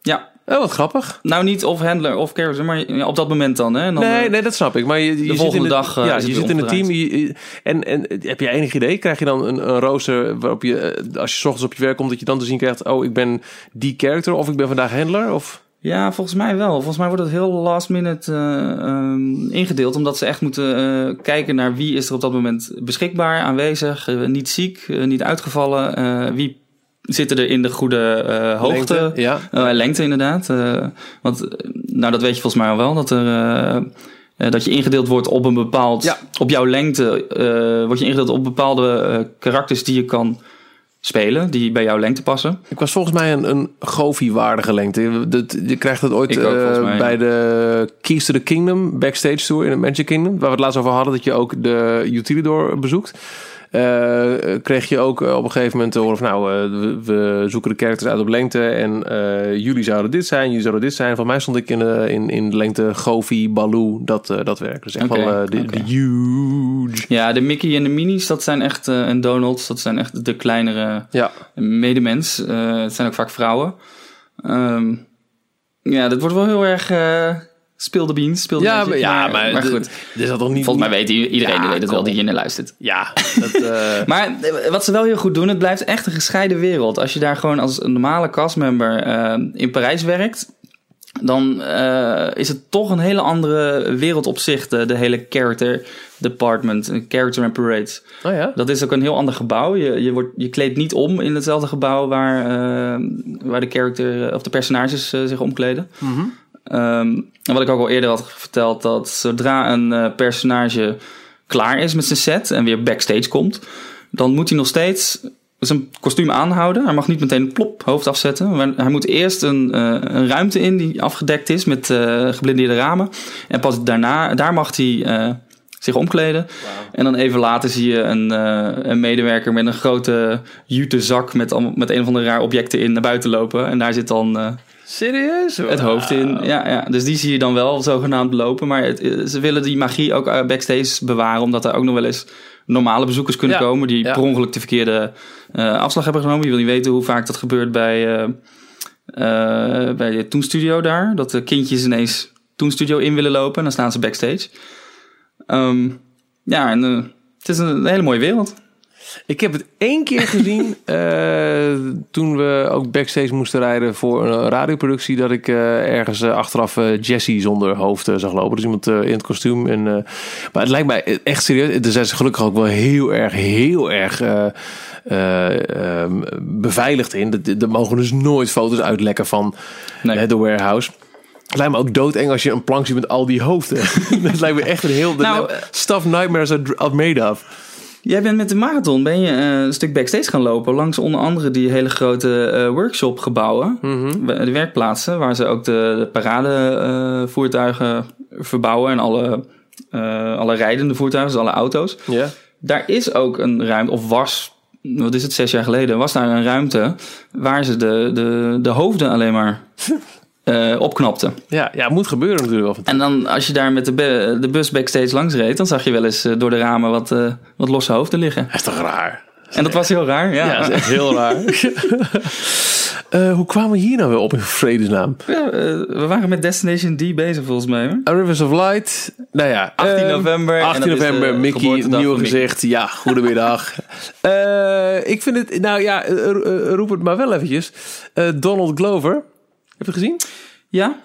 Ja, Oh, wat grappig. nou niet of handler of character, maar op dat moment dan. Hè? En dan nee, eh, nee, dat snap ik. Maar je, je zit volgende in de, dag, eh, ja, het je zit in een team. je- en, en heb je enig idee? Krijg je dan een, een rooster waarop je, eh, als je 's ochtends op je werk komt, dat je dan te zien krijgt: oh, ik ben die character of ik ben vandaag handler? Of Ja, volgens mij wel. Volgens mij wordt het heel last minute eh, ehm, ingedeeld. Omdat ze echt moeten kijken naar wie is er op dat moment beschikbaar, aanwezig, niet ziek, niet uitgevallen. wie zitten er in de goede eh, hoogte. lengte? Ja. Eh, lengte inderdaad. Eh, want nou, dat weet je volgens mij al wel. Dat, er, dat je ingedeeld wordt op een bepaald... Ja. Op jouw lengte word je ingedeeld op bepaalde karakters die je kan spelen. Die bij jouw lengte passen. Ik was volgens mij een, een Govi-waardige lengte. Dat, je krijgt dat ooit ook, ja. bij de Keys to the Kingdom backstage tour in het Magic Kingdom. Waar we het laatst over hadden, dat je ook de Utilidor bezoekt. Eh, kreeg je ook eh, op een gegeven moment te horen van nou, eh, we, we zoeken de characters uit op lengte en eh, jullie zouden dit zijn, jullie zouden dit zijn. Van mij stond ik in in, in de lengte Govi, Baloo, dat, dat werk. Dus echt Oké, wel de, de huge. Ja, de Mickey en de Minis, dat zijn echt... en Donalds, dat zijn echt de kleinere Ja, medemens. Het zijn ook vaak vrouwen. Ehm, ja, dat wordt wel heel erg... eh speel de beans, speel de ja, magic, maar, ja, maar, maar goed. Dit is dat toch niet... Volgens mij weet iedereen Ja, die weet het wel die hier naar luistert. Ja, dat, eh, Maar eh, wat ze wel heel goed doen, het blijft echt een gescheiden wereld. Als je daar gewoon als een normale castmember eh, in Parijs werkt, dan eh, is het toch een hele andere wereld op zich. De, de hele character department, character and parades. oh ja. Dat is ook een heel ander gebouw. Je, je, wordt, je kleedt niet om in hetzelfde gebouw waar, waar de character of de personages zich omkleden. Ehm, en wat ik ook al eerder had verteld, dat zodra een eh, personage klaar is met zijn set en weer backstage komt, dan moet hij nog steeds zijn kostuum aanhouden. Hij mag niet meteen een plop hoofd afzetten. Maar hij moet eerst een, eh, een ruimte in die afgedekt is met eh, geblindeerde ramen. En pas daarna, daar mag hij zich omkleden. En dan even later zie je een, een medewerker met een grote jute zak met, met een of andere raar objecten in naar buiten lopen. En daar zit dan Serieus? het hoofd in. Ja, ja, dus die zie je dan wel zogenaamd lopen. Maar het, eh, ze willen die magie ook eh, backstage bewaren. Omdat er ook nog wel eens normale bezoekers kunnen Ja, komen. Die ja. per ongeluk de verkeerde eh, afslag hebben genomen. Je wil niet weten hoe vaak dat gebeurt bij, eh, bij de Toon Studio daar. Dat de kindjes ineens Toon Studio in willen lopen. En dan staan ze backstage. Ehm, ja, en het is een hele mooie wereld. Ik heb het één keer gezien eh, toen we ook backstage moesten rijden voor een radioproductie. Dat ik eh, ergens eh, achteraf Jesse zonder hoofd zag lopen. Dus iemand in het kostuum. En, maar het lijkt mij echt serieus. Er zijn ze gelukkig ook wel heel erg, heel erg eh, eh, ehm, beveiligd in. Er- mogen dus nooit foto's uitlekken van Nee. de warehouse. Het lijkt me ook doodeng als je een plank ziet met al die hoofden. dat lijkt me echt een heel... Nou, stuff nightmares are, are made of. Jij bent met de marathon ben je eh, een stuk backstage gaan lopen. Langs onder andere die hele grote eh, workshopgebouwen. De werkplaatsen waar ze ook de, de paradevoertuigen verbouwen. En alle, eh, alle rijdende voertuigen, dus alle auto's. Ja. Daar is ook een ruimte, of was, wat is het, zes jaar geleden, was daar een ruimte waar ze de, de, de hoofden alleen maar eh, opknapten. Ja, ja, moet gebeuren natuurlijk wel. En dan als je daar met de, bu- de bus backstage langs reed, dan zag je wel eens eh, door de ramen wat, eh, wat losse hoofden liggen. Dat is toch raar? En dat was heel raar, ja. Ja, dat is echt heel raar. Hoe kwamen we hier nou weer op in vredesnaam? Ja, we waren met Destination D bezig volgens mij. Hoor. Rivers of Light. Nou ja. 18 ehm, november. en 18 dat is de november, Mickey, nieuw gezicht. Ja, goedemiddag. Ik vind het, nou ja, roep het maar wel eventjes. Donald Glover. Heb je het gezien? Ja,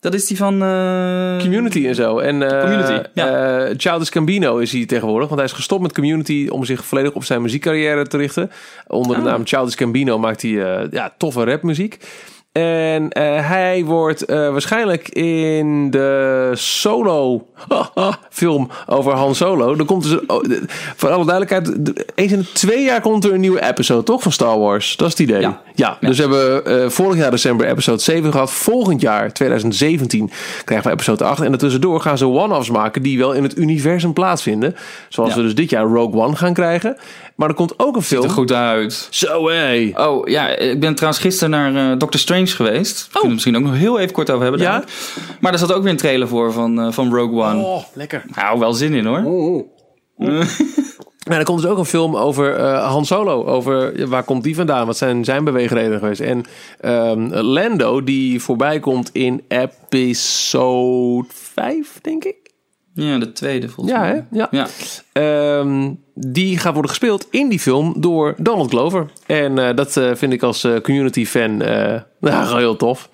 dat is die van... eh, Community en zo. En eh Community, ja. eh, Childish Gambino is hij tegenwoordig. Want hij is gestopt met Community om zich volledig op zijn muziekcarrière te richten. Onder de Oh. naam Childish Gambino maakt hij ja, toffe rapmuziek. En eh, hij wordt eh, waarschijnlijk in de solo film over Han Solo. Er komt dus, oh, voor alle duidelijkheid, de- eens in de twee jaar komt er een nieuwe episode, toch? Van Star Wars. Dat is het idee. Ja. Ja, dus we hebben eh, vorig jaar december episode 7 gehad. Volgend jaar, 2017, krijgen we episode 8. En daartussendoor gaan ze one-offs maken die wel in het universum plaatsvinden. Zoals Ja. we dus dit jaar Rogue One gaan krijgen. Maar er komt ook een film. Ziet er goed uit. Zo hé. Oh ja, ik ben trouwens gisteren naar Doctor Strange geweest. Daar kunnen we het misschien ook nog heel even kort over hebben. Ja? Maar er zat ook weer een trailer voor van, eh, van Rogue One. Oh, lekker. Nou, wel zin in hoor. Nou, er komt dus ook een film over eh, Han Solo. Over waar komt die vandaan? Wat zijn zijn beweegredenen geweest? En ehm, Lando, die voorbij komt in episode 5, denk ik. Ja, de tweede volgens Ja, mij. hè? Ja. Ja. Ehm, die gaat worden gespeeld in die film door Donald Glover. En eh, dat eh, vind ik als eh, community fan heel tof.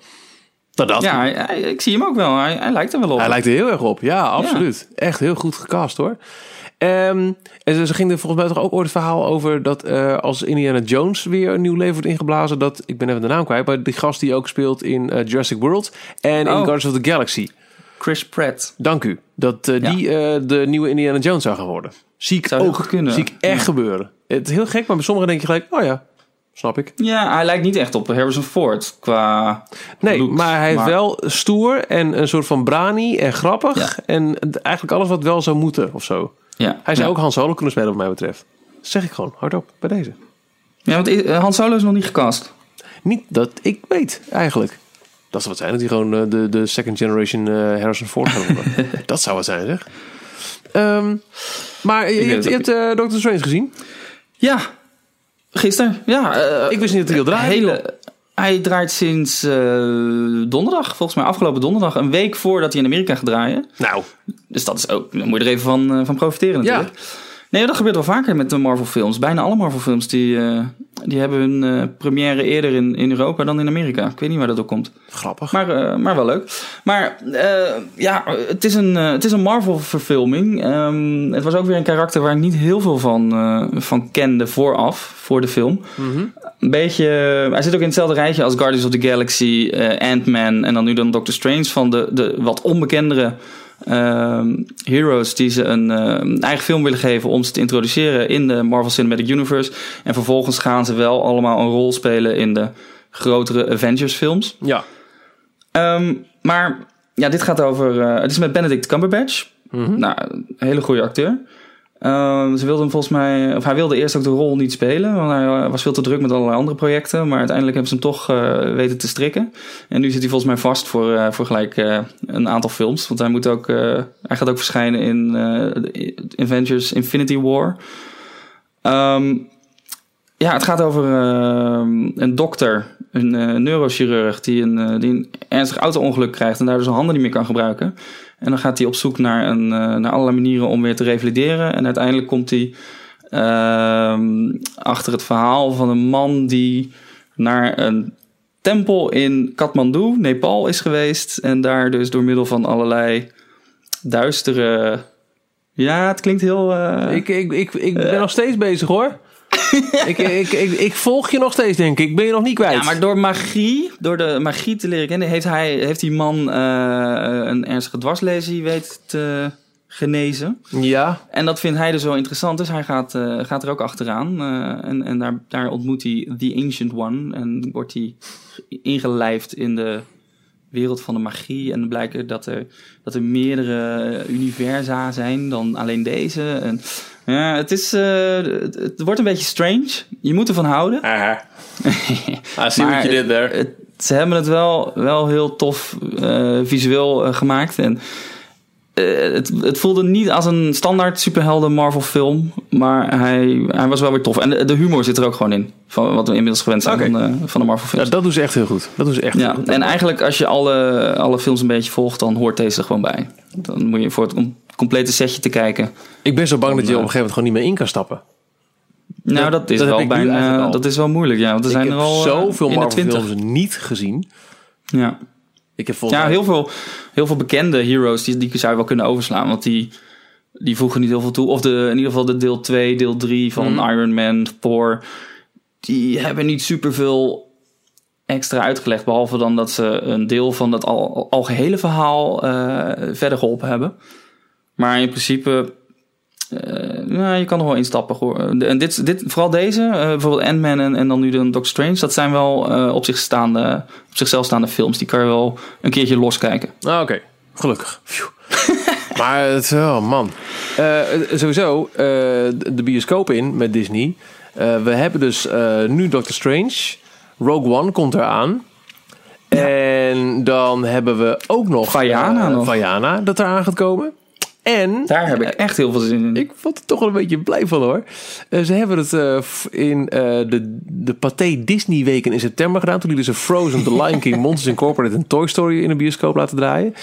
Dat, dat. Ja, hij- hij- ik zie hem ook wel. Hij, hij lijkt er wel op. Hij lijkt er heel erg op. Ja, absoluut. Echt heel goed gecast hoor. Ehm, en ze, ging er volgens mij toch ook ooit het verhaal over dat als Indiana Jones weer een nieuw leven wordt ingeblazen, dat ik ben even de naam kwijt, maar die gast die ook speelt in Jurassic World en in Oh. Guardians of the Galaxy. Chris Pratt. Dank u. Dat eh, Ja. die eh, de nieuwe Indiana Jones zou gaan worden. Zie ik Zou ook kunnen. Zie ik echt Ja. gebeuren. Het is heel gek, maar bij sommigen denk je gelijk, oh ja, snap ik. Ja, hij lijkt niet echt op Harrison Ford qua Nee, maar hij is wel stoer en een soort van brani en grappig. Ja. En eigenlijk alles wat wel zou moeten of zo. Ja, Hij zou ook Han Solo kunnen spelen wat mij betreft. Dat zeg ik gewoon hardop bij deze. Ja, want eh, Han Solo is nog niet gecast. Niet dat ik weet eigenlijk. Dat zou wat zijn dat hij gewoon eh, de, de second generation eh, Harrison Ford gaat worden. dat zou wat zijn zeg. Ehm, maar je, hebt, het je hebt eh, Doctor Strange gezien. Ja, gisteren. Ja, eh, Ik wist niet dat hij al draaide. hele, hij draait sinds eh, donderdag, volgens mij afgelopen donderdag, een week voordat hij in Amerika gaat draaien. Nou, Dus dat is ook, dan moet je er even van, eh, van profiteren natuurlijk. Nee, dat gebeurt wel vaker met de Marvel films. Bijna alle Marvel films die, eh, die hebben hun eh, première eerder in, in Europa dan in Amerika. Ik weet niet waar dat ook komt. grappig. Maar, eh, maar wel leuk. Maar ja, het is een, het is een Marvel-verfilming. Ehm, het was ook weer een karakter waar ik niet heel veel van, van kende vooraf, voor de film. Een beetje, hij zit ook in hetzelfde rijtje als Guardians of the Galaxy, Ant-Man en dan nu dan Doctor Strange. Van de, de wat onbekendere Heroes die ze een eh, eigen film willen geven om ze te introduceren in de Marvel Cinematic Universe. En vervolgens gaan ze wel allemaal een rol spelen in de grotere Avengers films. Ja. Ehm, maar ja, dit gaat over. eh, het is met Benedict Cumberbatch. Nou, een hele goede acteur. Ehm, ze wilde hem volgens mij, of hij wilde eerst ook de rol niet spelen, want hij eh, was veel te druk met allerlei andere projecten. Maar uiteindelijk hebben ze hem toch eh, weten te strikken. En nu zit hij volgens mij vast voor, eh, voor gelijk een aantal films. Want hij, moet ook, hij gaat ook verschijnen in Avengers Infinity War. Ehm, ja, het gaat over een dokter, een neurochirurg, die een, een ernstig auto-ongeluk krijgt en daardoor zijn handen niet meer kan gebruiken. En dan gaat hij op zoek naar, een, eh, naar allerlei manieren om weer te revalideren. En uiteindelijk komt hij ehm, achter het verhaal van een man die naar een tempel in Kathmandu, Nepal, is geweest. En daar dus door middel van allerlei duistere... Ja, het klinkt heel... eh, Ik, ik, ik, ik ben nog steeds bezig hoor. ik, ik, ik, ik volg je nog steeds, denk ik. Ben je nog niet kwijt. Ja, maar door magie, door de magie te leren kennen, heeft, hij, heeft die man eh, een ernstige dwarslesie weet te genezen. Ja, En dat vindt hij dus wel interessant, dus hij gaat, eh, gaat er ook achteraan. eh, en en daar, daar ontmoet hij The Ancient One en wordt hij ingelijfd in de wereld van de magie. En dan blijkt dat er, dat er meerdere universa zijn dan alleen deze. En, ja, het, is, eh, het, het wordt een beetje strange. Je moet ervan houden. I see what you did there. het- ze hebben het wel, wel heel tof eh, visueel eh, gemaakt. En eh, het, het voelde niet als een standaard superhelden Marvel film. Maar hij, hij was wel weer tof. En de, de humor zit er ook gewoon in. Van wat we inmiddels gewend zijn van, de, van de Marvel Ja, films. dat doen ze echt heel goed. Dat doen ze echt Ja, heel goed. en eigenlijk als je alle, alle films een beetje volgt, dan hoort deze er gewoon bij. Dan moet je voor het com- complete setje te kijken. Ik ben zo bang dat je op Ja. een gegeven moment gewoon niet meer in kan stappen. Nou, Dat- dat is dat wel bijna. Dat is wel moeilijk, ja. Want er zijn ik er heb al eh, zoveel in de Marvel 20. films niet gezien. Ja. Ik heb Ja, heel veel, heel veel bekende heroes die, die zou je wel kunnen overslaan. Want die, die voegen niet heel veel toe. Of de, in ieder geval de deel 2, deel 3 van Mhm. Iron Man, Thor. Die hebben niet superveel extra uitgelegd. Behalve dan dat ze een deel van dat al, algehele verhaal eh, verder geholpen hebben. Maar in principe... eh, nou, je kan er wel instappen. Hoor. En dit, dit, vooral deze, eh, bijvoorbeeld Ant-Man en, en dan nu de Doctor Strange... dat zijn wel eh, op, zich staande, op zichzelf staande films. Die kan je wel een keertje loskijken. Ah, oké. Gelukkig. Maar het, oh man. Sowieso, de bioscoop in met Disney. We hebben dus nu Doctor Strange. Rogue One komt eraan. En dan hebben we ook nog... Vaiana eh, nog. Vaiana, dat eraan gaat komen. En... Daar heb ik echt heel veel zin in. Ik vond er toch wel een beetje blij van hoor. Eh, ze hebben het eh, in eh, de, de Pathé Disney weken in september gedaan. Toen lieten ze Frozen, The Lion King, Monsters Incorporated en Toy Story in de bioscoop laten draaien.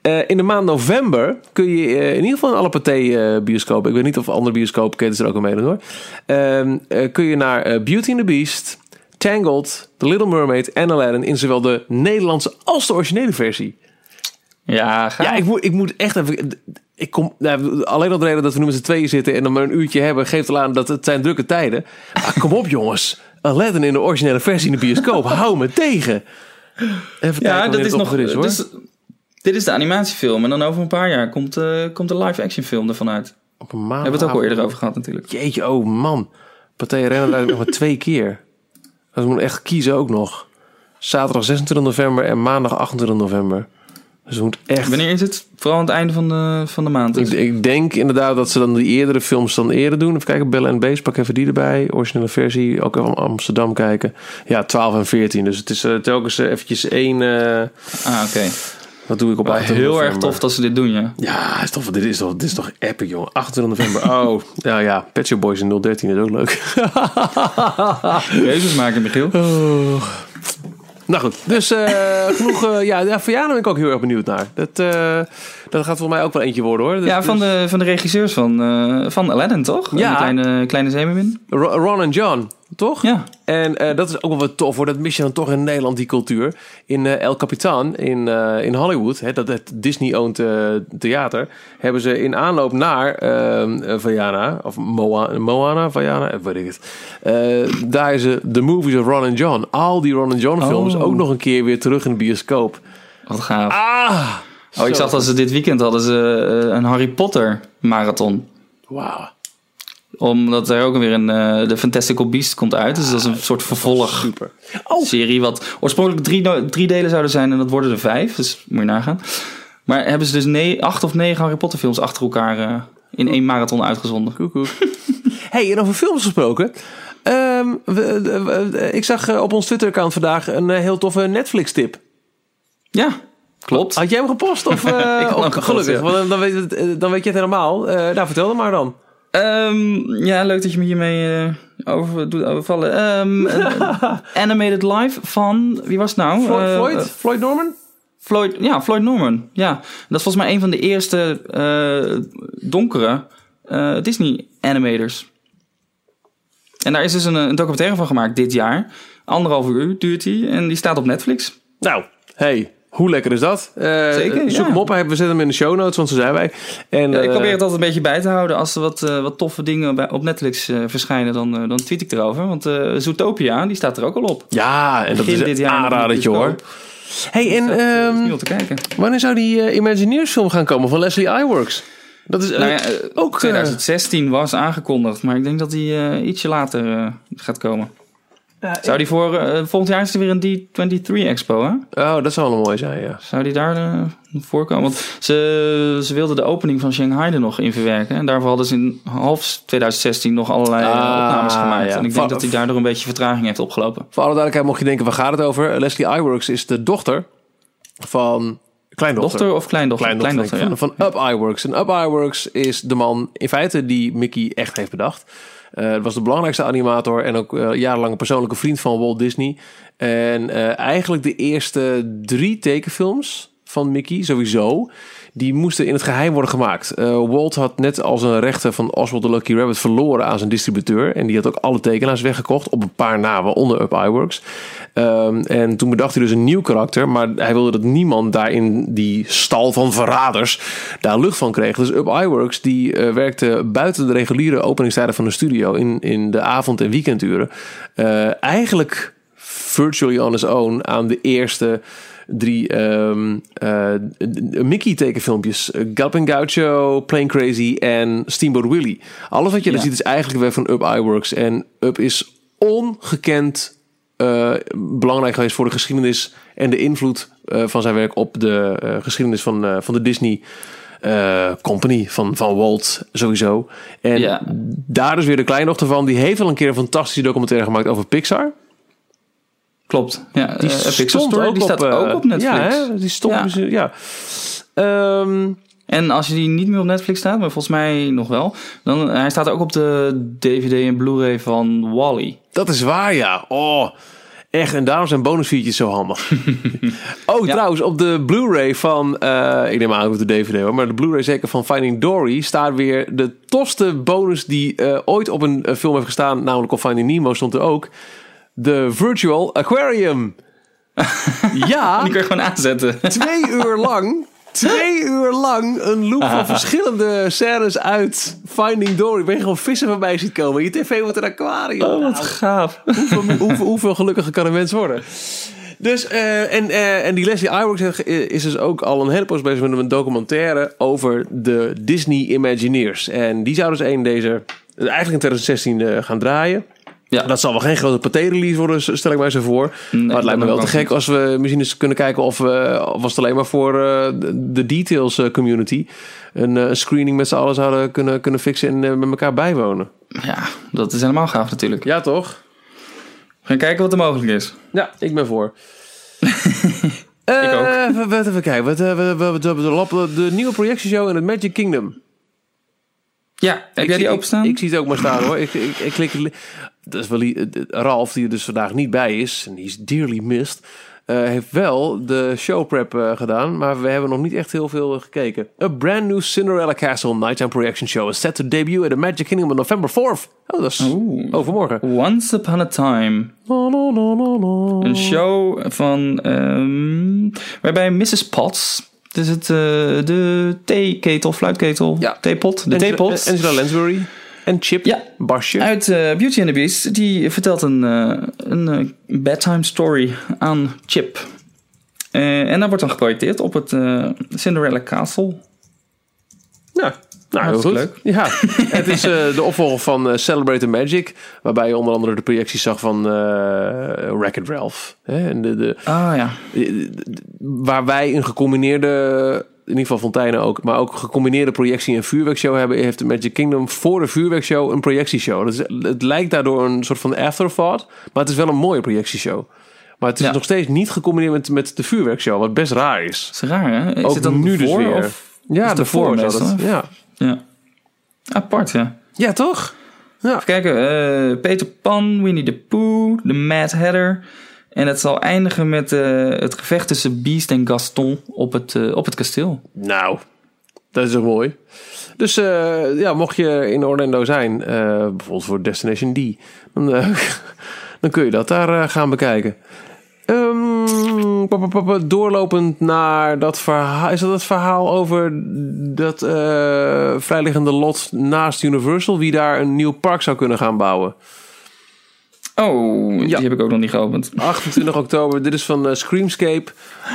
Eh, in de maand november kun je eh, in ieder geval in alle Pathé eh, bioscopen. Ik weet niet of andere bioscoopketens er ook aan meedoen hoor. Ehm, eh, kun je naar eh, Beauty and the Beast, Tangled, The Little Mermaid en Aladdin in zowel de Nederlandse als de originele versie. Ja, ga. Ja, ik moet, ik moet echt even. Ik kom, nou, alleen al de reden dat we nu met z'n tweeën zitten en dan maar een uurtje hebben, geeft al aan dat het zijn drukke tijden. Maar kom op, jongens. Aladdin in de originele versie in de bioscoop. Hou me tegen. Even ja, dat is nog. is, hoor. dus, dit is de animatiefilm. En dan over een paar jaar komt, eh, komt de live-action film ervan uit. Op een maand. We hebben het ook al eerder over gehad, natuurlijk. Jeetje, oh man. Arena draait nog maar twee keer. We moeten echt kiezen ook nog. Zaterdag 26 november en maandag 28 november. Dus we moeten echt... Wanneer is het? Vooral aan het einde van de, van de maand. Ik, ik denk inderdaad dat ze dan die eerdere films dan eerder doen. Even kijken, Bellen en Beest, pak even die erbij. Originele versie, ook even Amsterdam kijken. Ja, 12 en 14. Dus het is eh, telkens eh, eventjes één... eh, Ah, oké. wat doe ik op Maar 28 Heel erg tof dat ze dit doen, ja. Ja, is toch, dit, is toch, dit is toch epic, jongen. 28 november. Oh, ja, ja. Pet Shop Boys in 013 is ook leuk. Jezus maken, Michiel. Nou goed, dus eh, genoeg. eh, ja, ja, ben ik ook heel erg benieuwd naar. Dat, eh, dat gaat voor mij ook wel eentje worden hoor. Ja, Dus- van de, van de regisseurs van, eh, van Aladdin, toch? Ja. De kleine, kleine zeemermin. Ro- Ron en John, toch? Ja. En eh, dat is ook wel wat tof hoor. Dat mis je dan toch in Nederland, die cultuur. In eh, El Capitan in, eh, in Hollywood, hè, dat het Disney-owned theater, hebben ze in aanloop naar ehm eh, Vaiana, of Moana, Moana, Vaiana, eh, weet ik het. Eh, daar is ze The Movies of Ron and John. Al die Ron and John films Oh. ook nog een keer weer terug in de bioscoop. Wat gaaf. Ah! Oh, ik zag dat ze dit weekend hadden ze een Harry Potter marathon. Wauw. Omdat er ook weer een eh, de Fantastical Beast komt uit. Dus dat is een soort vervolg Super. Oh, serie. Wat oorspronkelijk drie, drie delen zouden zijn en dat worden er vijf. Dus moet je nagaan. Maar hebben ze dus acht of negen Harry Potter films achter elkaar eh, in één marathon uitgezonden. koekoek. hey, en over films gesproken. Ehm, we- we- we- ik zag eh, op ons Twitter-account vandaag een eh, heel toffe Netflix-tip. Ja, klopt. Had jij hem gepost? Of, eh, Ik had hem of- gepost, gelukkig, ja. want dan, weet het, eh, dan weet je het helemaal. Eh, nou, vertel dan maar dan. Ehm, ja, leuk dat je me hiermee eh, over doet overvallen. Ehm, eh, animated Live van, wie was het nou? Floyd? Eh, Floyd, eh, Floyd Norman? Floyd, ja, Floyd Norman. Ja, dat is volgens mij een van de eerste eh, donkere eh, Disney animators. En daar is dus een, een documentaire van gemaakt dit jaar. Anderhalf uur duurt die en die staat op Netflix. Nou, hey, hoe lekker is dat? Eh, Zeker, Zoek ja. hem op, we zetten hem in de show notes, want zo zijn wij. En, Ja, ik eh, probeer het altijd een beetje bij te houden. Als er wat, eh, wat toffe dingen bij, op Netflix verschijnen, dan, dan tweet ik erover. Want Zootopia, die staat er ook al op. Ja, en dat Begin is dit een jaar aanradertje hoor. Hey, en eh, is ehm, te kijken. wanneer zou die Imagineers film gaan komen van Leslie Iwerks? Dat is Nou ja, ook... eh, 2016 was aangekondigd, maar ik denk dat die ietsje later gaat komen. Zou die voor eh, volgend jaar is er weer een D23 Expo, hè? Oh, dat zou wel mooi zijn, ja. Zou die daar eh, voorkomen? Want ze, ze wilden de opening van Shanghai er nog in verwerken. En daarvoor hadden ze in half 2016 nog allerlei eh, Ah, opnames gemaakt. ja. En ik Va- denk dat hij daardoor een beetje vertraging heeft opgelopen. Voor alle duidelijkheid mocht je denken, waar gaat het over? Leslie Iwerks is de dochter van... Kleindochter. Dochter of kleindochter? Kleindochter, ja. van, van Up Iwerks. En Up Iwerks is de man in feite die Mickey echt heeft bedacht. Het was de belangrijkste animator en ook eh, jarenlang een persoonlijke vriend van Walt Disney. En eh, eigenlijk de eerste drie tekenfilms van Mickey sowieso, die moesten in het geheim worden gemaakt. Eh, Walt had net als een rechter van Oswald the Lucky Rabbit verloren aan zijn distributeur. En die had ook alle tekenaars weggekocht op een paar na, waaronder Up Iwerks. Ehm, en toen bedacht hij dus een nieuw karakter, maar hij wilde dat niemand daar in die stal van verraders daar lucht van kreeg. Dus Up Iwerks die eh, werkte buiten de reguliere openingstijden van de studio in, in de avond- en weekenduren. Eh, eigenlijk virtually on his own aan de eerste drie ehm, eh, Mickey tekenfilmpjes. Uh, Galloping Gaucho, Plane Crazy en Steamboat Willie. Alles wat je Ja. daar ziet is eigenlijk weer van Up Iwerks. En Up is ongekend eh, belangrijk geweest voor de geschiedenis en de invloed eh, van zijn werk op de geschiedenis van, van de Disney Company, van, van Walt sowieso. En Ja. daar is weer de kleindochter van. Die heeft al een keer een fantastische documentaire gemaakt over Pixar. Klopt. Ja, Die eh, stond Story, ook die staat op, eh, ook op Netflix. Ja, hè? die stond Ja. dus, eh, ja. Ehm, En als je die niet meer op Netflix staat, maar volgens mij nog wel, dan hij staat ook op de DVD en Blu-ray van Wally. dat is waar, ja. Oh, echt. En daarom zijn bonusfeatures zo handig. oh, Ja. trouwens, op de Blu-ray van... ik neem aan op de DVD hoor. Maar de Blu-ray zeker van Finding Dory... staat weer de tofste bonus die ooit op een film heeft gestaan. Namelijk op Finding Nemo stond er ook. De Virtual Aquarium. ja, Die kun je gewoon aanzetten. twee uur lang. Twee uur lang een loop van verschillende scènes uit Finding Dory. Ben je gewoon vissen voorbij ziet komen. Je tv wordt een aquarium. Oh, wat Nou, gaaf. hoeveel, hoeveel, hoeveel gelukkiger kan een mens worden? Dus, eh, en, eh, en die Leslie Iwerks is dus ook al een hele poos bezig met een documentaire over de Disney Imagineers. En die zou dus een deze, eigenlijk in 2016 eh, gaan draaien. Ja. Dat zal wel geen grote paté-release worden, stel ik mij zo voor. Nee, maar het lijkt me wel te gek als we misschien eens kunnen kijken of, we of was het alleen maar voor eh, de, de details eh, community een eh, screening met z'n allen zouden kunnen, kunnen fixen en eh, met elkaar bijwonen. Ja, dat is helemaal gaaf natuurlijk. Ja, toch? We gaan kijken wat er mogelijk is. Ja, ik ben voor. Eh, Ik ook. Even, even, kijken. Wat, eh, wat, wat, wat, wat- de, nieuwe projectieshow in het Magic Kingdom. Ja, heb Ik jij zie- die openstaan? Ik, ik zie het ook maar staan hoor. Ik, ik, ik klik, dat is wel li- eh, Ralf, die er dus vandaag niet bij is. En die is dearly missed. eh, heeft wel de showprep eh gedaan. Maar we hebben nog niet echt heel veel gekeken. A brand new Cinderella Castle nighttime projection show is set to debut at the Magic Kingdom on November 4th. Oh, dat is overmorgen. Once Upon a Time. Een show van... ehm, waarbij Mrs. Potts... Dus het, de theeketel, fluitketel, Ja. theepot, de theepot. Angela Lansbury. En Chip. Ja. Basje. Uit eh, Beauty and the Beast. Die vertelt een, eh, een eh, bedtime story aan Chip. En dat wordt dan geprojecteerd op het Cinderella Castle. Ja, nou, heel goed. Hartstikke Ja, het is de opvolger van eh, Celebrate the Magic, waarbij je onder andere de projecties zag van eh Wreck-It Ralph. Hè? En de, de, Ah ja. waar wij een gecombineerde, in ieder geval Fonteinen ook, maar ook gecombineerde projectie- en vuurwerkshow hebben, heeft de Magic Kingdom voor de vuurwerkshow een projectieshow. Dat is, het lijkt daardoor een soort van afterthought, maar het is wel een mooie projectieshow. Maar het is Ja. nog steeds niet gecombineerd met, met de vuurwerkshow, wat best raar is. Dat is raar, hè? Is Ook het dan nu dus weer. Of Ja, is de meestal, dat. Ja. Ja. Apart, ja. ja, toch? Ja. Even kijken. eh, Peter Pan, Winnie the Pooh, de Mad Hatter. En het zal eindigen met eh, het gevecht tussen Beast en Gaston op het, eh, op het kasteel. Nou, dat is ook mooi. Dus eh, ja, mocht je in Orlando zijn, bijvoorbeeld voor Destination D, dan, dan kun je dat daar gaan bekijken. Ehm, doorlopend naar dat verhaal. Is dat het verhaal over dat vrijliggende lot naast Universal? Wie daar een nieuw park zou kunnen gaan bouwen? Oh, Ja. die heb ik ook nog niet geopend. 28 oktober. Dit is van eh, Screamscape.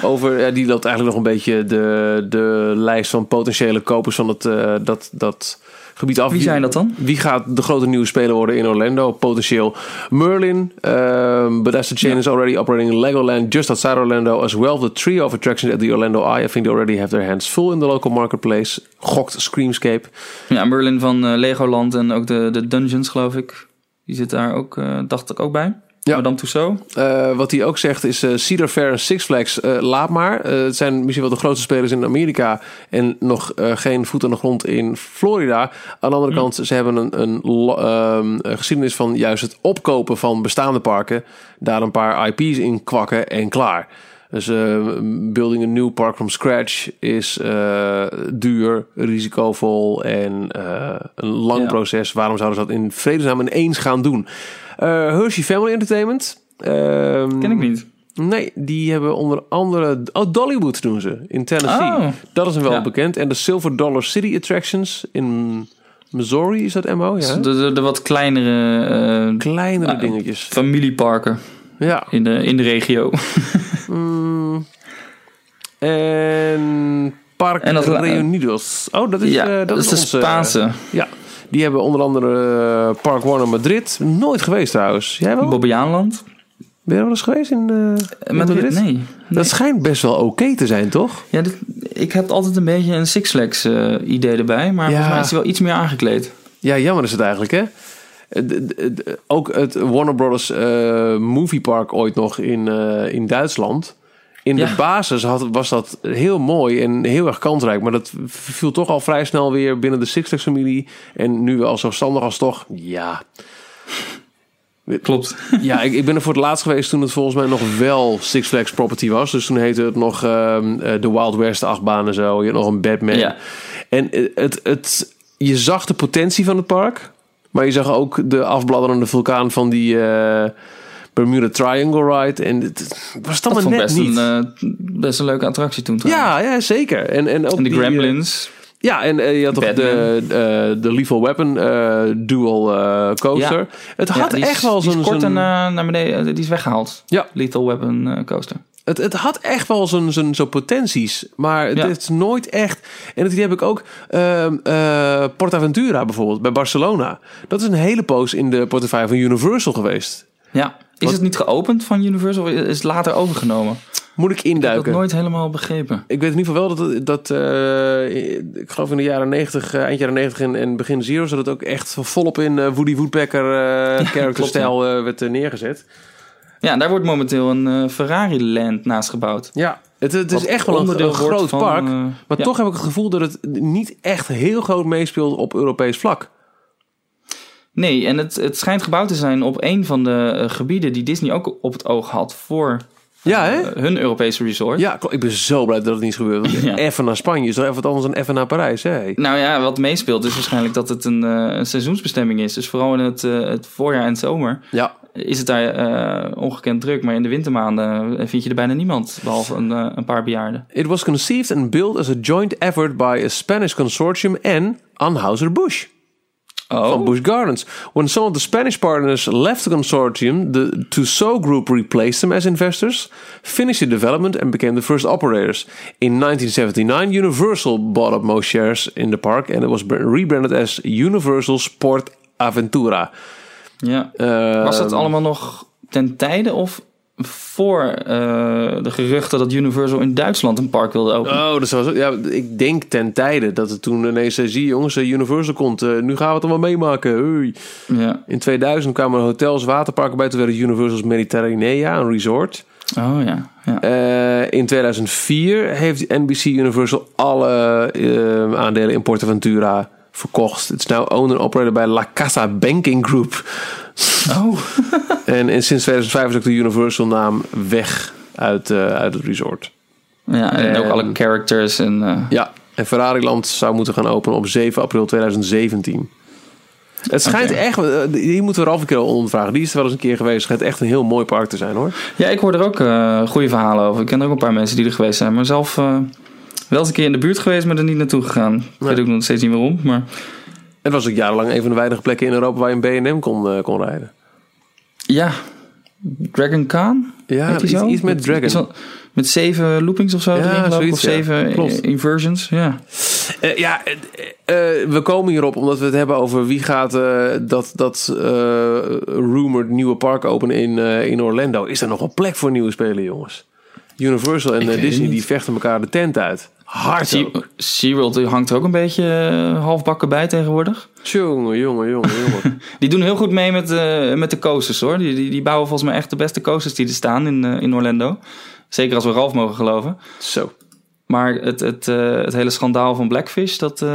Over, ja, die loopt eigenlijk nog een beetje de, de lijst van potentiële kopers van het, eh, dat, dat gebied af. Wie zijn dat dan? Wie gaat de grote nieuwe speler worden in Orlando? Potentieel Merlin. Um, Bethesda Chain is already operating in Legoland just outside Orlando. As well the trio of attractions at the Orlando Eye. I think they already have their hands full in the local marketplace. Gokt Screamscape. Ja, Merlin van eh, Legoland en ook de, de Dungeons, geloof ik. Die zit daar ook, eh, dacht ik ook bij. Ja. Madame Tussauds. Eh, wat hij ook zegt is eh, Cedar Fair en Six Flags, laat maar. Het zijn misschien wel de grootste spelers in Amerika en nog geen voet aan de grond in Florida. Aan de andere kant, ze hebben een, een, ehm, een geschiedenis van juist het opkopen van bestaande parken. Daar een paar IP's in kwakken en klaar. Dus eh, building een nieuw park from scratch is eh, duur, risicovol en eh, een lang Ja. proces. Waarom zouden ze dat in vredesnaam ineens gaan doen? Hershey Family Entertainment. ehm, Ken ik niet. Nee, die hebben onder andere... Oh, Dollywood doen ze in Tennessee. Oh. Dat is hem wel Ja. bekend. En de Silver Dollar City Attractions in Missouri, is dat MO? Ja. De, de, de wat kleinere Kleinere Ah, dingetjes. familieparken Ja. in de, in de regio. En Park En dat- Reunidos. Oh, dat is, ja, eh, dat, is de onze- Spaanse. Ja, die hebben onder andere eh, Park Warner Madrid. Nooit geweest trouwens. Jij wel? Bobbejaanland. Ben je er wel eens geweest in eh, Met Madrid? Nee. nee. Dat schijnt best wel oké te zijn, toch? Ja, dit, ik heb altijd een beetje een Six Flags eh, idee erbij. Maar Ja. volgens mij is hij wel iets meer aangekleed. Ja, jammer is het eigenlijk, hè? Eh, Ook het Warner Brothers eh, Movie Park ooit nog in, eh, in Duitsland. In de Ja. basis had, was dat heel mooi en heel erg kansrijk. Maar dat viel toch al vrij snel weer binnen de Six Flags familie. En nu wel zo standaard als toch, ja. Klopt. Ja, ik, ik ben er voor het laatst geweest toen het volgens mij nog wel Six Flags property was. Dus toen heette het nog ehm, eh, de Wild West achtbaan en zo. Je had nog een Batman. Ja. En eh, het, het, je zag de potentie van het park. Maar je zag ook de afbladderende vulkaan van die eh, Bermuda Triangle Ride. En het, was dan maar ik net best niet. een, eh, best een leuke attractie toen. trouwens. ja, ja, zeker. En, en, ook En de die, eh, Gremlins. ja, en eh, je had toch de, eh, de Lethal Weapon eh, dual eh, coaster. Ja. Het Ja, had die is- echt wel die is zo'n... kort zo'n- en, eh, naar beneden. eh, Die is weggehaald. Ja. Lethal Weapon eh, coaster. Het, het had echt wel zijn, zijn, zijn potenties, maar het Ja. heeft nooit echt. En dat idee heb ik ook. ehm eh, Portaventura bijvoorbeeld bij Barcelona. Dat is een hele poos in de portefeuille van Universal geweest. Ja. Is Wat- het niet geopend van Universal? Of is het later overgenomen? Moet ik Ik heb induiken? dat nooit helemaal begrepen. Ik weet in ieder geval wel dat, dat eh, ik geloof in de jaren 90, eh, eind jaren 90 en, en begin Zero's, dat het ook echt volop in eh, Woody Woodpecker eh character klopt, stijl eh, werd neergezet. Ja, en daar wordt momenteel een Ferrari Land naast gebouwd. Ja, het, het is echt wel een, groot van, park. maar ja. toch heb ik het gevoel dat het niet echt heel groot meespeelt op Europees vlak. Nee, en het, het schijnt gebouwd te zijn op een van de eh, gebieden die Disney ook op het oog had voor Ja, hè? eh, hun Europese resort. Ja, ik ben zo blij dat het niet is gebeurd. Ja. Even naar Spanje is toch even wat anders dan even naar Parijs. Hè? Nou ja, wat meespeelt is waarschijnlijk dat het een, eh, een seizoensbestemming is. Dus vooral in het, eh, het voorjaar en zomer Ja, is het daar eh, ongekend druk. Maar in de wintermaanden eh, vind je er bijna niemand, behalve een, eh, een paar bejaarden. it was conceived and built as a joint effort by a Spanish consortium en Anheuser-Busch. Oh. van Busch Gardens. When some of the Spanish partners left the consortium, the Tissot Group replaced them as investors, finished the development and became the first operators. In 1979, Universal bought up most shares in the park and it was rebranded as Universal Sport Aventura. Ja. Uh, Was dat allemaal nog ten tijde of voor uh, de geruchten dat Universal in Duitsland een park wilde openen? Oh, dat was ja. Ik denk ten tijde dat het toen ineens zei: zie jongens, Universal komt. Uh, nu gaan we het allemaal meemaken. Hey. Ja. In 2000 kwamen hotels, waterparken bij. Toen werd het Universal's Mediterranea, een resort. Oh ja. ja. Uh, in 2004 heeft NBC Universal alle aandelen in Portaventura verkocht. Het is owned en operated bij La Casa Banking Group. Oh. en, en sinds 2005 is ook de Universal naam weg uit, uh, uit het resort. Ja, en, en ook alle characters. En, uh... Ja, en Ferrari Land zou moeten gaan openen op 7 april 2017. Het schijnt okay. echt, hier moeten we Ralf een keer ondervragen. Die is er wel eens een keer geweest. Het schijnt echt een heel mooi park te zijn hoor. Ja, ik hoor er ook uh, goede verhalen over. Ik ken er ook een paar mensen die er geweest zijn. Maar zelf wel eens een keer in de buurt geweest, maar er niet naartoe gegaan. Ik nee. weet ook nog steeds niet waarom. Maar... Het was ook jarenlang een van de weinige plekken in Europa waar je een B&M kon, uh, kon rijden. Ja, Dragon Khan? Ja, iets, iets, met Dragon. Met, met zeven loopings of zo ja, erin, zoiets, Of zeven ja. inversions, ja. Uh, ja, uh, we komen hierop omdat we het hebben over wie gaat dat, dat rumored nieuwe park openen in, in Orlando. Is er nog een plek voor nieuwe spelen, jongens? Universal en Disney die vechten elkaar de tent uit. Hard sea, SeaWorld hangt er ook een beetje uh, halfbakken bij tegenwoordig. Jongen, jongen, jongen, jongen. die doen heel goed mee met, uh, met de coasters hoor. Die, die, die, bouwen volgens mij echt de beste coasters die er staan in, uh, in Orlando. Zeker als we Ralf mogen geloven. Zo. Maar het, het, het hele schandaal van Blackfish, dat,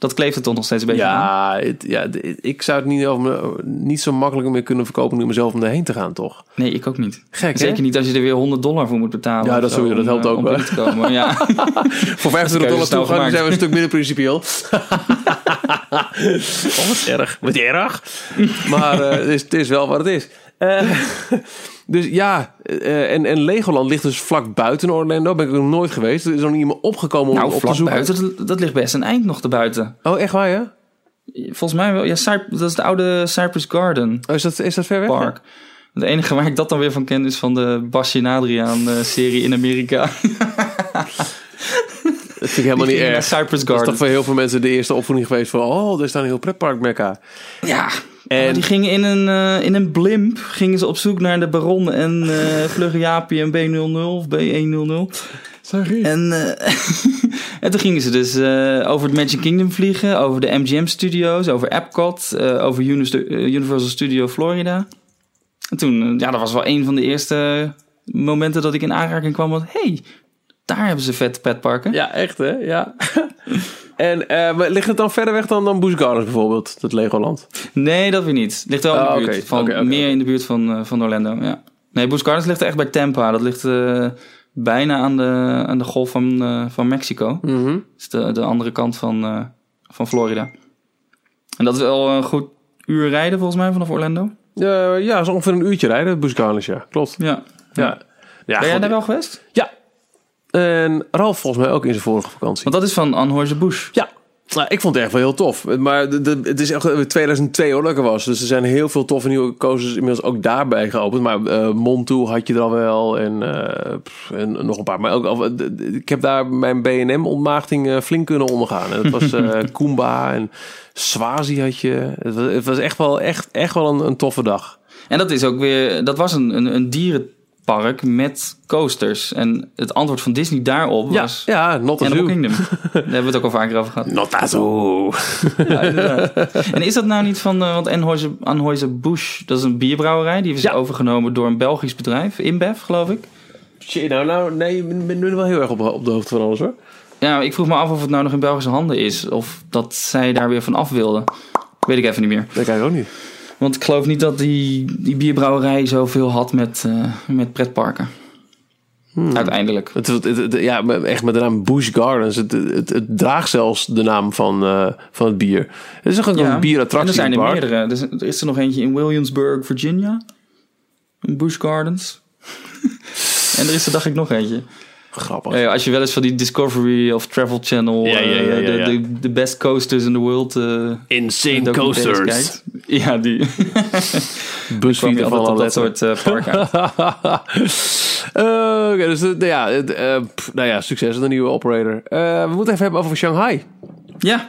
dat kleeft er toch nog steeds een beetje ja, aan. Het, ja, ik zou het niet, over, niet zo makkelijk meer kunnen verkopen nu mezelf om erheen te gaan, toch? Nee, ik ook niet. Gek, Zeker hè? niet als je er weer 100 dollar voor moet betalen. Ja, dat, sowieso, dat helpt ook wel. Te komen. Ja. voor 25 dollar toegang zijn we een stuk minder principieel. oh, wat erg. Wat erg. maar uh, het, is, het is wel wat het is. Uh, dus ja, uh, en, en Legoland ligt dus vlak buiten Orlando. Ben ik nog nooit geweest. Er is nog niet iemand opgekomen om nou, op vlak te zoeken. buiten, dat, dat ligt best een eind nog te buiten. Oh, echt waar, ja? Volgens mij wel. Ja, Cyp dat is de oude Cypress Garden oh, is, dat, is dat ver weg? Park. Het enige waar ik dat dan weer van ken is van de Basje en Adriaan serie in Amerika. Dat vind ik helemaal niet erg. Cypress Garden. Dat is toch voor heel veel mensen de eerste opvoeding geweest van... oh, er staat een heel pretpark Mekka. Ja, en die gingen in een, uh, in een blimp gingen ze op zoek naar de Baron en uh, Vlugge Jaapie en B00 of B100. Sorry. En, uh, en toen gingen ze dus over het Magic Kingdom vliegen, over de MGM Studios, over Epcot, over Universal Studio Florida. En toen, ja, dat was wel een van de eerste momenten dat ik in aanraking kwam met, hey, daar hebben ze vette petparken. Ja, echt hè? Ja. En uh, ligt het dan verder weg dan, dan Busch Gardens bijvoorbeeld, dat Legoland? Nee, dat weer niet. Ligt wel in de Oh, buurt. Van, meer in de buurt van, uh, van Orlando, ja. Nee, Busch Gardens ligt echt bij Tampa. Dat ligt uh, bijna aan de, aan de golf van, van Mexico. Mhm. Dat is de, de andere kant van, van Florida. En dat is wel een goed uur rijden volgens mij vanaf Orlando. Ja, zo ongeveer een uurtje rijden, Busch Gardens, ja. Klopt. Ja. Ja. ja Ben jij daar wel geweest? Ja. En Ralf volgens mij ook in zijn vorige vakantie. Want dat is van Anheuser-Busch. Ja. Nou, ik vond het echt wel heel tof. Maar de, de, het is echt 2002 hoor dat ik er was. Dus er zijn heel veel toffe nieuwe coasters inmiddels ook daarbij geopend. Maar uh, Montu had je er al wel. En, uh, pff, en nog een paar. Maar ook, al- ik heb daar mijn B&M ontmaagding uh, flink kunnen ondergaan. En dat was uh, Kumba en Swazi had je. Het was, het was echt wel, echt, echt wel een, een toffe dag. En dat is ook weer, dat was een, een, een dierenpark met coasters. En het antwoord van Disney daarop Ja, was ja not a Animal zoo. Kingdom. Daar hebben we het ook al vaker over gehad. Not a zoo. Ja, inderdaad. en is dat nou niet van, uh, want Anheuser, Anheuser-Busch, dat is een bierbrouwerij. Die Ja. overgenomen door een Belgisch bedrijf, InBev geloof ik. Shit, nou, nou, nee, ik ben nu wel heel erg op, op de hoogte van alles hoor. Ja, ik vroeg me af of het nou nog in Belgische handen is. Of dat zij daar weer van af wilden. Weet ik even niet meer. Dat kijk ik ook niet. Want ik geloof niet dat die, die bierbrouwerij zoveel had met, uh, met pretparken. Hmm. Uiteindelijk. Het, het, het- ja, echt met de naam Busch Gardens. Het, draagt zelfs de naam van, eh, van het bier. Het is ook Ja. een En bierattractie er zijn er park. meerdere. Er is, er is er nog eentje in Williamsburg, Virginia. In Busch Gardens. en er is er dacht ik nog eentje. Grappig. Ja, als je wel eens van die Discovery of Travel Channel, Ja, ja, eh. De, de, de best coasters in the world eh, Insane coasters. kijkt. Ja, die op alle dat soort eh, parken. Eh, dus de, ja, het, eh, pff, nou ja, succes aan de nieuwe operator. Eh, we moeten even hebben over Shanghai. Ja,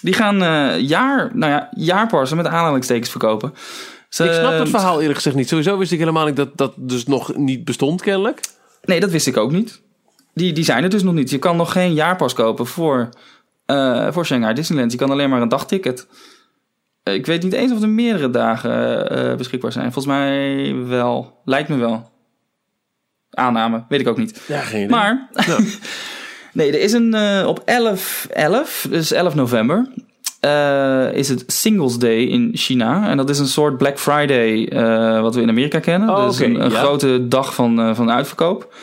die gaan eh, jaar, nou ja, jaarparsen met aanhalingstekens verkopen. Ze- ik snap het verhaal eerlijk gezegd niet. Sowieso wist ik helemaal niet dat dat dus nog niet bestond kennelijk. Nee, dat wist ik ook niet. Die, die zijn er dus nog niet. Je kan nog geen jaarpas kopen voor, eh, voor Shanghai Disneyland. Je kan alleen maar een dagticket. Eh, Ik weet niet eens of er meerdere dagen eh, beschikbaar zijn. Volgens mij wel. Lijkt me wel. Aanname, weet ik ook niet. Ja, geen idee. Maar, nee, er is een eh, op 11, 11, dus 11 november, is het Singles Day in China. En dat is een soort Black Friday, wat we in Amerika kennen. Oh, dus een, een ja. grote dag van, van uitverkoop.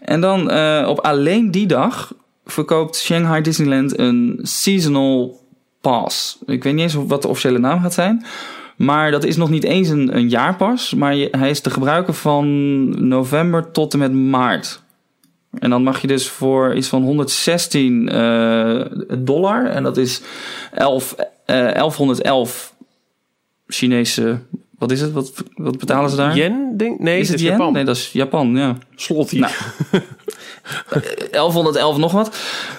En dan op alleen die dag verkoopt Shanghai Disneyland een seasonal pass. Ik weet niet eens wat de officiële naam gaat zijn. Maar dat is nog niet eens een, een jaarpas. Maar je- hij is te gebruiken van november tot en met maart. En dan mag je dus voor iets van 116 eh, dollar. En dat is 11, eh, 1111 Chinese. Wat is het? Wat, wat betalen ze daar? Yen, denk Nee, is het? Japan. Nee, dat is Japan, ja. Slotty. Nou. 1111 nog wat.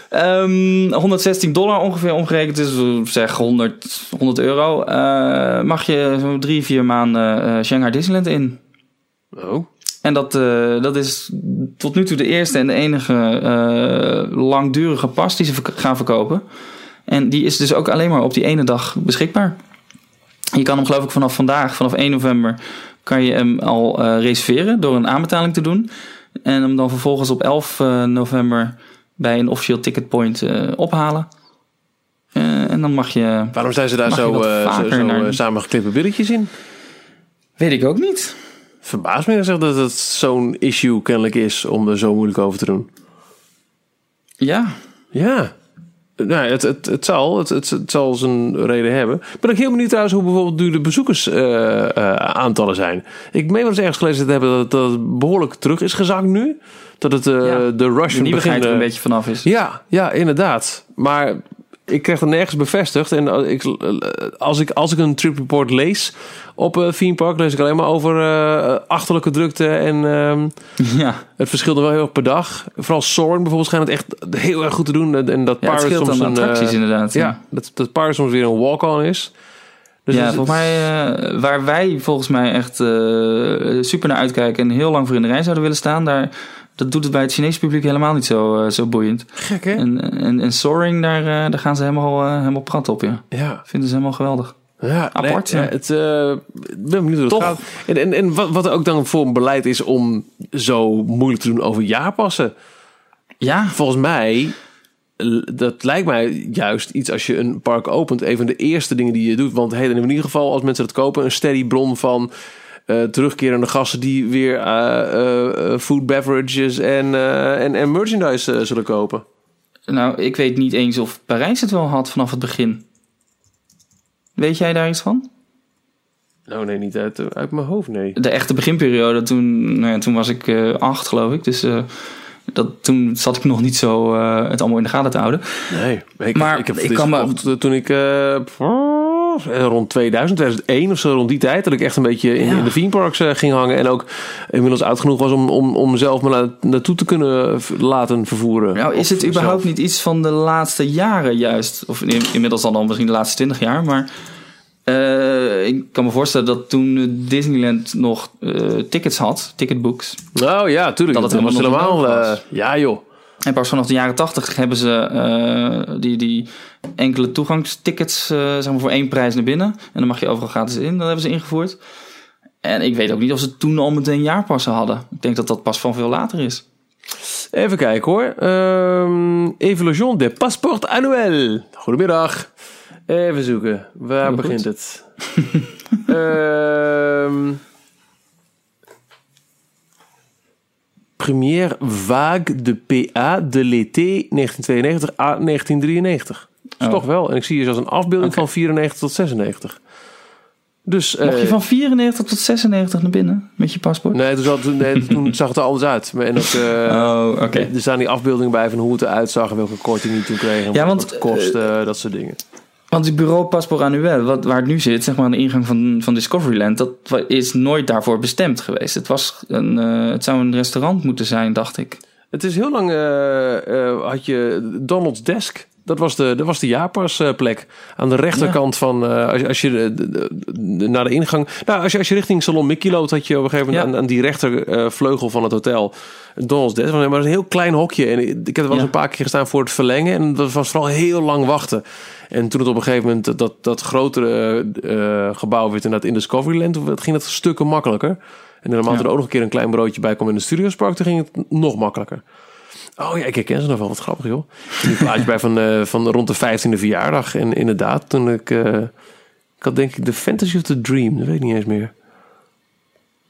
Ehm, 116 dollar ongeveer omgerekend. Dus eh, zeg 100, 100 euro. Eh, mag je zo'n drie, vier maanden eh, Shanghai Disneyland in. Oh. En dat, eh, dat is tot nu toe de eerste en de enige eh, langdurige pas die ze gaan verkopen. En die is dus ook alleen maar op die ene dag beschikbaar. Je kan hem geloof ik vanaf vandaag, vanaf 1 november, kan je hem al eh, reserveren door een aanbetaling te doen. En hem dan vervolgens op 11 eh, november bij een officieel ticketpoint eh ophalen. Eh, en dan mag je... Waarom zijn ze daar zo, zo, zo naar- eh, samengeklippe billetjes in? Weet ik ook niet. Verbaast me zeg dat het zo'n issue kennelijk is om er zo moeilijk over te doen. Ja, Ja. Nou, het, het, het, zal, het, het, het zal zijn reden hebben. Ik ben ook heel benieuwd trouwens hoe bijvoorbeeld nu de bezoekersaantallen zijn. Ik meen wel eens ergens gelezen te hebben dat het, dat het behoorlijk terug is gezakt nu. Dat het eh, Ja. de rush de van nieuwigheid begin, er een eh, beetje vanaf is. Ja, ja, inderdaad. Maar ik krijg het nergens bevestigd. En als ik, als ik, als ik een trip report lees op uh, Theme Park, lees ik alleen maar over eh, achterlijke drukte en ehm, Ja, het verschilde wel heel erg per dag. Vooral Soarin bijvoorbeeld schijnt het echt heel erg goed te doen. En dat ja het Pirates scheelt soms een, eh, attracties inderdaad. ja, dat, dat Pirates soms weer een walk-on is. Dus ja, volgens mij, eh, waar wij volgens mij echt eh, super naar uitkijken en heel lang voor in de rij zouden willen staan, daar, dat doet het bij het Chinese publiek helemaal niet zo, eh, zo boeiend. gek hè? En, en, en Soaring, daar, eh, daar gaan ze helemaal, eh, helemaal prat op, ja. Ja, Vinden ze helemaal geweldig. ja Apart, nee, ja. het, ben benieuwd hoe het gaat. En, en, en wat, wat er ook dan voor een beleid is om zo moeilijk te doen over jaarpassen. Ja, Volgens mij, dat lijkt mij juist iets als je een park opent. Een van de eerste dingen die je doet. Want hey, in ieder geval, als mensen dat kopen, een steady bron van eh, terugkerende gasten die weer eh, eh, food, beverages en, en, en merchandise zullen kopen. nou, ik weet niet eens of Parijs het wel had vanaf het begin. Weet jij daar iets van? Nou, nee, niet uit, uit mijn hoofd, nee. De echte beginperiode, toen, nou ja, toen was ik acht, geloof ik. Dus dat, toen zat ik nog niet zo het allemaal in de gaten te houden. Nee, ik, Maar ik heb ik kan me- toen ik eh, rond 2000, 2001 of zo, rond die tijd, dat ik echt een beetje in, Ja. in de theme parks eh, ging hangen en ook inmiddels oud genoeg was om, om, om zelf me na- naartoe te kunnen v- laten vervoeren. Nou, is het überhaupt zelf. niet iets van de laatste jaren juist? Of in- inmiddels dan al misschien de laatste twintig jaar, maar... eh, ik kan me voorstellen dat toen Disneyland nog eh, tickets had, ticketbooks. Nou ja, tuurlijk. Dat het was helemaal eh, nodig ja, joh. En pas vanaf de jaren tachtig hebben ze eh, die, die enkele toegangstickets eh, zeg maar voor één prijs naar binnen. En dan mag je overal gratis in. Dat hebben ze ingevoerd. En ik weet ook niet of ze toen al meteen jaarpassen hadden. Ik denk dat dat pas van veel later is. Even kijken hoor. Ehm Evolution de Passport Annuel. Goedemiddag. Even zoeken. Waar begint goed. het? Ehm Première vague de PA de l'été 1992 à 1993. Dat is Oh. toch wel. En ik zie hier zelfs een afbeelding van 94 tot 96. Dus, Mocht je eh, van 94 tot 96 naar binnen met je paspoort? Nee, toen, zat, toen, nee, toen zag het er anders uit. En dat, eh, Oh, oké. Er staan die afbeeldingen bij van hoe het eruit zag en welke korting die toen kreeg. En Ja, wat want, het kost, eh, dat soort dingen. Want die bureau paspoort annuel, wat, waar het nu zit, zeg maar aan de ingang van, van Discoveryland, dat is nooit daarvoor bestemd geweest. Het, was een, eh, het zou een restaurant moeten zijn, dacht ik. Het is heel lang, eh, eh, had je Donald's Desk. Dat was de, dat was de jaarpasplek. Aan de rechterkant van, eh, als, je- als je de, naar de ingang... Nou, als je, als je richting Salon Mickey loopt, had je op een gegeven moment Ja. aan, aan die rechtervleugel van het hotel... Donald's Desk, maar dat is een heel klein hokje. En ik ik heb er wel eens een paar keer gestaan voor het verlengen. En dat was vooral heel lang wachten. En toen het op een gegeven moment dat, dat, dat grotere eh, gebouw werd inderdaad in Discoveryland... ging het stukken makkelijker. En dan Ja. er ook nog een keer een klein broodje bij kwam in de Studiospark. Toen ging het nog makkelijker. Oh ja, ik herken ze nog wel. Wat grappig, joh. Die plaatje bij van, eh, van rond de 15e verjaardag. En inderdaad, toen ik... eh, ik had denk ik de Fantasy of the Dream. Dat weet ik niet eens meer.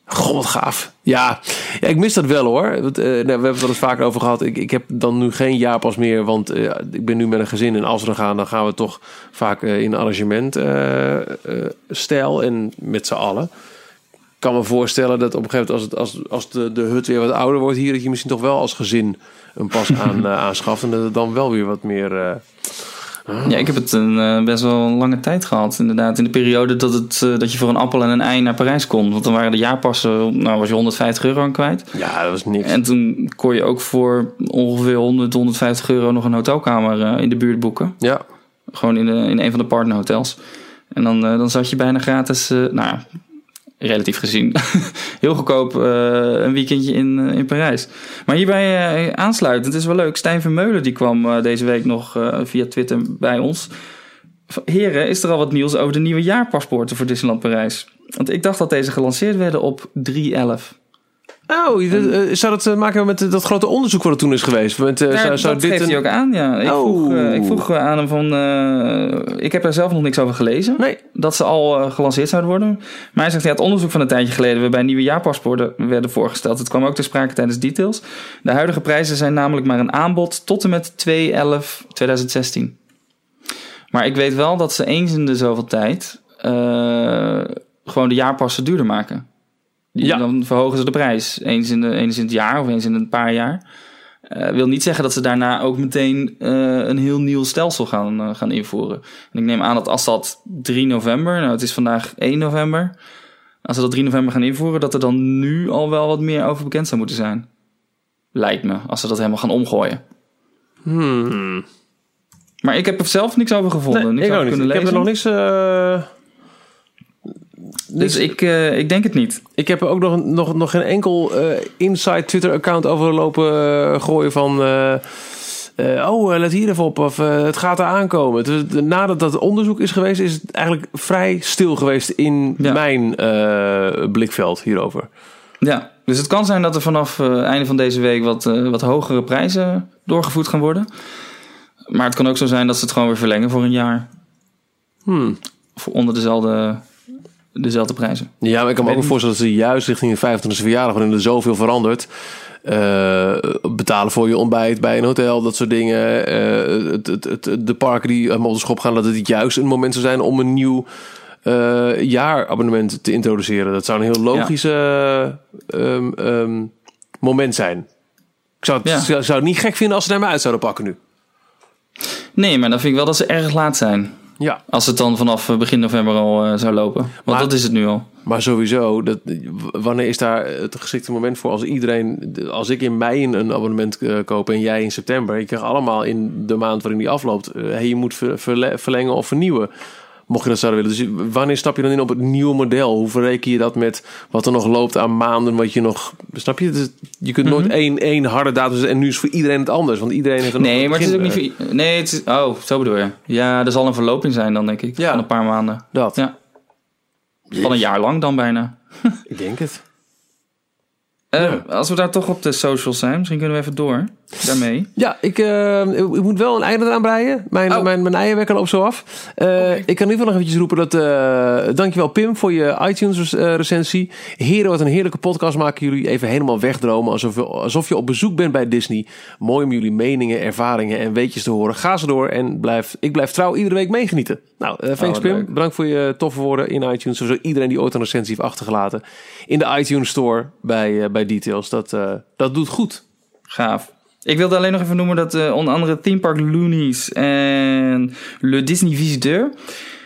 Goh, wat gaaf. Ja, ik mis dat wel hoor. Want, eh, nou, we hebben het al eens vaker over gehad. Ik, ik heb dan nu geen jaarpas meer. Want ik ben nu met een gezin. En als we dan gaan, dan gaan we toch vaak eh, in arrangement eh, eh, stijl. En met z'n allen. Ik kan me voorstellen dat op een gegeven moment... als, het, als, als de, de hut weer wat ouder wordt hier... dat je misschien toch wel als gezin een pas aan, eh, aanschaft. En dat het dan wel weer wat meer... eh, Ja, ik heb het een, eh, best wel een lange tijd gehad, inderdaad. In de periode dat, het, dat je voor een appel en een ei naar Parijs kon. Want dan waren de jaarpassen, nou was je 150 euro aan kwijt. ja, dat was niks. En toen kon je ook voor ongeveer 100, 150 euro nog een hotelkamer in de buurt boeken. Ja, Gewoon in, de, in een van de partnerhotels. En dan, dan zat je bijna gratis, nou ja, relatief gezien, heel goedkoop eh, een weekendje in, eh, in Parijs. Maar hierbij eh, aansluitend, is wel leuk. Stijn Vermeulen die kwam deze week nog via Twitter bij ons. Heren, is er al wat nieuws over de nieuwe jaarpaspoorten voor Disneyland Parijs? Want ik dacht dat deze gelanceerd werden op 3-11. Oh, dat, eh, zou dat te maken hebben met eh, dat grote onderzoek wat er toen is geweest? Eh, Ja, zou, zou dat dit geeft een... hij ook aan, ja. Ik, Oh. vroeg, eh, ik vroeg aan hem van... eh, ik heb er zelf nog niks over gelezen. Nee. Dat ze al eh, gelanceerd zouden worden. Maar hij zegt, ja, het onderzoek van een tijdje geleden... waarbij nieuwe jaarpaspoorten werden voorgesteld... het kwam ook ter sprake tijdens details. De huidige prijzen zijn namelijk maar een aanbod... tot en met 2-11-2016. Maar ik weet wel dat ze eens in de zoveel tijd... eh, gewoon de jaarpassen duurder maken. Ja. Dan verhogen ze de prijs. Eens in, de, eens in het jaar of eens in een paar jaar. Eh wil niet zeggen dat ze daarna ook meteen eh, een heel nieuw stelsel gaan, eh, gaan invoeren. En ik neem aan dat als dat 3 november, nou het is vandaag 1 november, als ze dat 3 november gaan invoeren, dat er dan nu al wel wat meer over bekend zou moeten zijn. Lijkt me, als ze dat helemaal gaan omgooien. Hmm. Maar ik heb er zelf niks over gevonden. Nee, niks ik niet. Ik heb er lezen. nog niks... eh, Dus ik, eh, ik denk het niet. Ik heb er ook nog, nog, nog geen enkel eh, inside Twitter-account over lopen eh, gooien van... oh, let hier even op, of het gaat er aankomen. Dus, nadat dat onderzoek is geweest, is het eigenlijk vrij stil geweest in Ja. mijn blikveld hierover. Ja, dus het kan zijn dat er vanaf het einde van deze week wat, wat hogere prijzen doorgevoerd gaan worden. Maar het kan ook zo zijn dat ze het gewoon weer verlengen voor een jaar. Hmm. Voor onder dezelfde, dezelfde prijzen. Ja, maar ik kan me ook voorstellen dat ze juist richting de 25e verjaardag, waarin er zoveel verandert, eh, betalen voor je ontbijt bij een hotel, dat soort dingen. eh, het, het, het, de parken die helemaal op de schop gaan, dat het juist een moment zou zijn om een nieuw eh, jaarabonnement te introduceren. Dat zou een heel logisch eh, ehm, ehm, moment zijn. Ik zou het, Ja. zou, het niet gek vinden als ze naar me uit zouden pakken nu. Nee, maar dan vind ik wel dat ze erg laat zijn. Ja, Als het dan vanaf eh, begin november al eh, zou lopen. Want Maar- dat is het nu al. Maar sowieso, dat, wanneer is daar het geschikte moment voor? Als iedereen, als ik in mei een, abonnement eh, koop en jij in september, je krijgt allemaal in de maand waarin die afloopt, hey, je moet ver- verle- verlengen of vernieuwen. Mocht je dat zouden willen. Dus wanneer stap je dan in op het nieuwe model? Hoe verreken je dat met wat er nog loopt aan maanden? Wat je nog. Snap je? Is- Je kunt nooit één, één harde datum zetten. En nu is voor iedereen het anders. Want iedereen heeft een Nee, maar het is ook niet voor... Nee, het is... Oh, zo bedoel je. Ja, er zal een verloping zijn dan, denk ik. Ja. Van een paar maanden. Dat. Ja. Van een jaar lang dan bijna. Ik denk het. Eh, Als we daar toch op de socials zijn, misschien kunnen we even door daarmee. Ja, ik, eh, ik moet wel een einde eraan breien. Mijn, Oh. mijn, mijn eierwekker loopt zo af. Eh, Ik kan in ieder geval nog eventjes roepen dat... eh dankjewel Pim voor je iTunes recensie. Heren, wat een heerlijke podcast maken jullie. Even helemaal wegdromen. Alsof, je- alsof je op bezoek bent bij Disney. Mooi om jullie meningen, ervaringen en weetjes te horen. Ga ze door en blijf, ik blijf trouw iedere week meegenieten. Nou, thanks Oh, Pim. leuk. Bedankt voor je toffe woorden in iTunes. Sowieso iedereen die ooit een recensie heeft achtergelaten. In de iTunes Store bij, eh, bij Details. Dat, eh, dat doet goed. Gaaf. Ik wilde alleen nog even noemen dat eh, onder andere Theme Park Loonies en Le Disney Visiteur,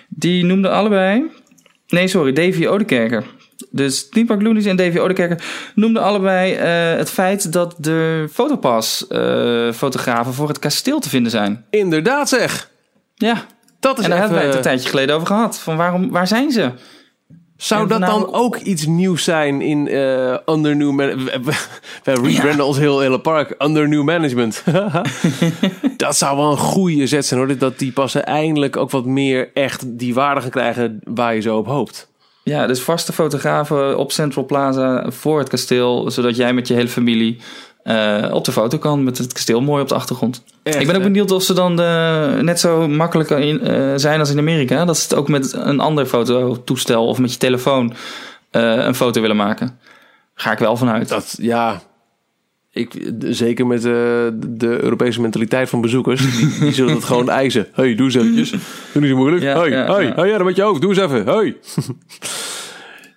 die noemden allebei... Nee, sorry, Davy Odekerker. Dus Theme Park Loonies en Davy Odekerker noemden allebei eh, het feit dat de fotopas-fotografen voor het kasteel te vinden zijn. Inderdaad zeg. Ja, Dat is en daar hebben wij het een tijdje geleden over gehad. Van waarom, waar zijn ze? Zou dat dan voornamelijk- ook iets nieuws zijn in eh, under new man? We, rebranden ons heel hele park under new management. dat zou wel een goede zet zijn hoor. Dat die passen eindelijk ook wat meer echt die waarde gaan krijgen waar je zo op hoopt. Ja, dus vaste fotografen op Central Plaza voor het kasteel, zodat jij met je hele familie eh, op de foto kan met het kasteel mooi op de achtergrond. Echt, ik ben ook benieuwd of ze dan net zo makkelijk in, eh, zijn als in Amerika. Dat ze het ook met een ander fototoestel of met je telefoon eh, een foto willen maken. Ga ik wel vanuit. Dat ja. Ik, zeker met eh, de Europese mentaliteit van bezoekers. Die, die zullen het gewoon eisen. Hey, doe eens eventjes. Doe niet zo moeilijk. Ja, hey, ja, hey, ja. ja, dan met je hoofd. Doe eens even. Hey.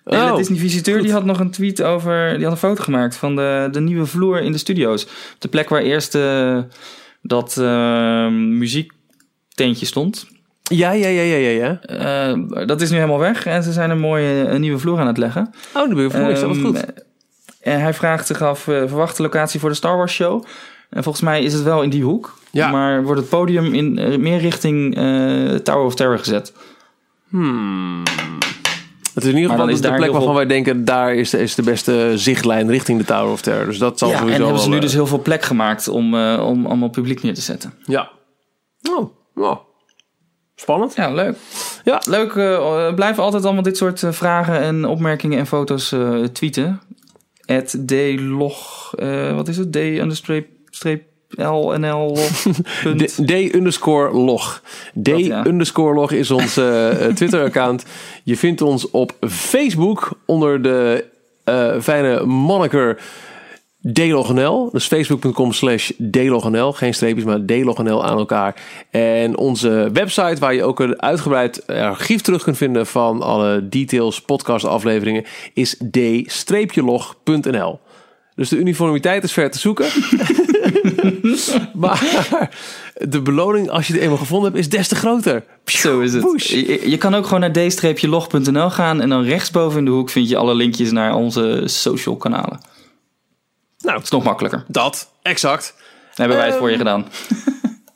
En Oh, de Disney Visiteur goed. die had nog een tweet over. Die had een foto gemaakt van de, de nieuwe vloer in de studio's. Op de plek waar eerst eh, dat eh, muziektentje stond. Ja, ja, ja, ja, ja. ja. Eh, dat is nu helemaal weg en ze zijn een mooie een nieuwe vloer aan het leggen. Oh, ben je voor mij dat Ehm, goed. En hij vraagt zich af, eh, verwachte locatie voor de Star Wars show. En volgens mij is het wel in die hoek. Ja. Maar wordt het podium in eh, meer richting eh, Tower of Terror gezet. Het is in ieder geval is de plek waarvan wij denken, daar is de, is de beste zichtlijn richting de Tower of Terror. Dus dat zal Ja, en hebben ze nu eh, dus heel veel plek gemaakt om, eh, om allemaal publiek neer te zetten. Ja. Oh, oh. Spannend. Ja, leuk. Ja. Leuk, eh blijf altijd allemaal dit soort eh, vragen en opmerkingen en foto's eh, tweeten. At dlog, eh, wat is het? D understreep, streep LNL. D, D underscore log. D ja. underscore log is ons eh, eh, Twitter-account. Je vindt ons op Facebook onder de eh, fijne moniker DLogNL. Dus facebook.com slash DLogNL. Geen streepjes, maar DLogNL aan elkaar. En onze website waar je ook een uitgebreid archief terug kunt vinden van alle details, podcast afleveringen, is d-log.nl. Dus de uniformiteit is ver te zoeken. maar de beloning, als je het eenmaal gevonden hebt, is des te groter. Zo is het. Je, je kan ook gewoon naar d-log.nl gaan en dan rechtsboven in de hoek vind je alle linkjes naar onze social kanalen. Nou, Dat is nog makkelijker. dat, exact. Dan hebben wij het Ehm, voor je gedaan.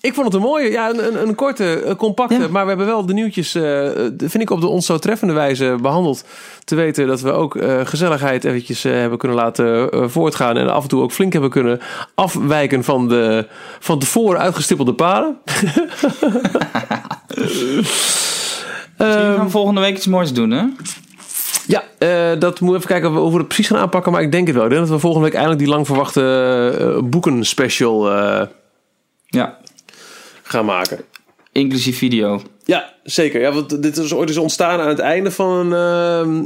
Ik vond het een mooie, ja, een, een, een korte, een compacte, Ja. maar we hebben wel de nieuwtjes, eh, eh, vind ik op de ons zo treffende wijze behandeld. Te weten dat we ook eh, gezelligheid eventjes eh, hebben kunnen laten eh, voortgaan en af en toe ook flink hebben kunnen afwijken van de van tevoren uitgestippelde paden. Misschien gaan we volgende week iets moois doen, hè? Ja, eh, dat moeten we even kijken hoe we het precies gaan aanpakken, maar ik denk het wel. Ik denk dat we volgende week eindelijk die lang verwachte eh, boeken special eh, Ja, gaan maken. inclusief video. Ja, zeker. Ja, want dit is ooit eens ontstaan aan het einde van een,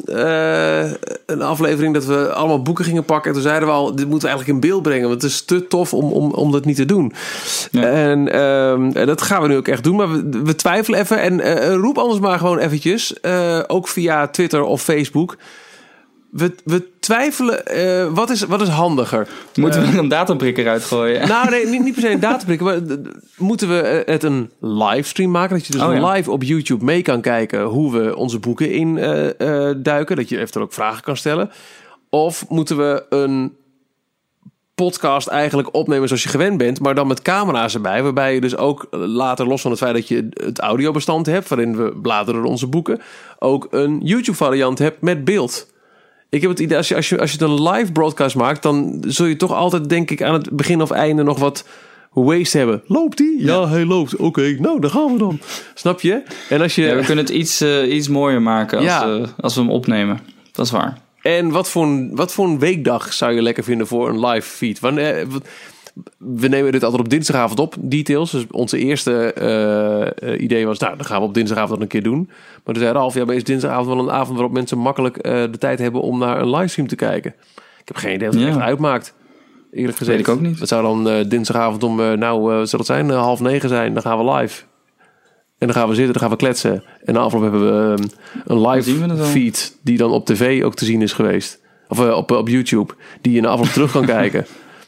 ehm, eh, een aflevering dat we allemaal boeken gingen pakken. En toen zeiden we al, dit moeten we eigenlijk in beeld brengen. Want het is te tof om, om, om dat niet te doen. Ja. En ehm, en dat gaan we nu ook echt doen. Maar we, we twijfelen even. En eh, roep anders maar gewoon eventjes. eh, ook via Twitter of Facebook. We, we twijfelen, eh, wat, is, wat is handiger? Moeten we er een datumprikker uitgooien? Nou, nee, niet, niet per se een dataprikken. Maar moeten we eh, het een livestream maken? Dat je dus Oh, ja. live op YouTube mee kan kijken hoe we onze boeken in eh, eh, duiken. Dat je eventueel ook vragen kan stellen. Of moeten we een podcast eigenlijk opnemen zoals je gewend bent, maar dan met camera's erbij. Waarbij je dus ook later, los van het feit dat je het audiobestand hebt, waarin we bladeren door onze boeken, ook een YouTube variant hebt met beeld. Ik heb het idee, als je, als je, als je het een live broadcast maakt, dan zul je toch altijd, denk ik, aan het begin of einde nog wat waste hebben. Loopt die? Ja, hij loopt. Oké, nou, daar gaan we dan. Snap je? En als je... Ja, we kunnen het iets, eh, iets mooier maken als, Ja. als we hem opnemen. Dat is waar. En wat voor, een, wat voor een weekdag zou je lekker vinden voor een live feed? Wanneer, we nemen dit altijd op dinsdagavond op, details. Dus onze eerste eh, eh, idee was, nou, dan gaan we op dinsdagavond dat een keer doen. Maar toen zei Ralf, ja, maar is dinsdagavond wel een avond waarop mensen makkelijk eh, de tijd hebben om naar een livestream te kijken? Ik heb geen idee wat het Ja. echt uitmaakt. Eerlijk gezegd. Weet ik ook niet. Het zou dan dinsdagavond om, nou, zal het zijn, half negen zijn. Dan gaan we live. En dan gaan we zitten, dan gaan we kletsen. En na afloop hebben we eh, een live feed die dan op tv ook te zien is geweest. Of op, op YouTube, die je na afloop terug kan kijken.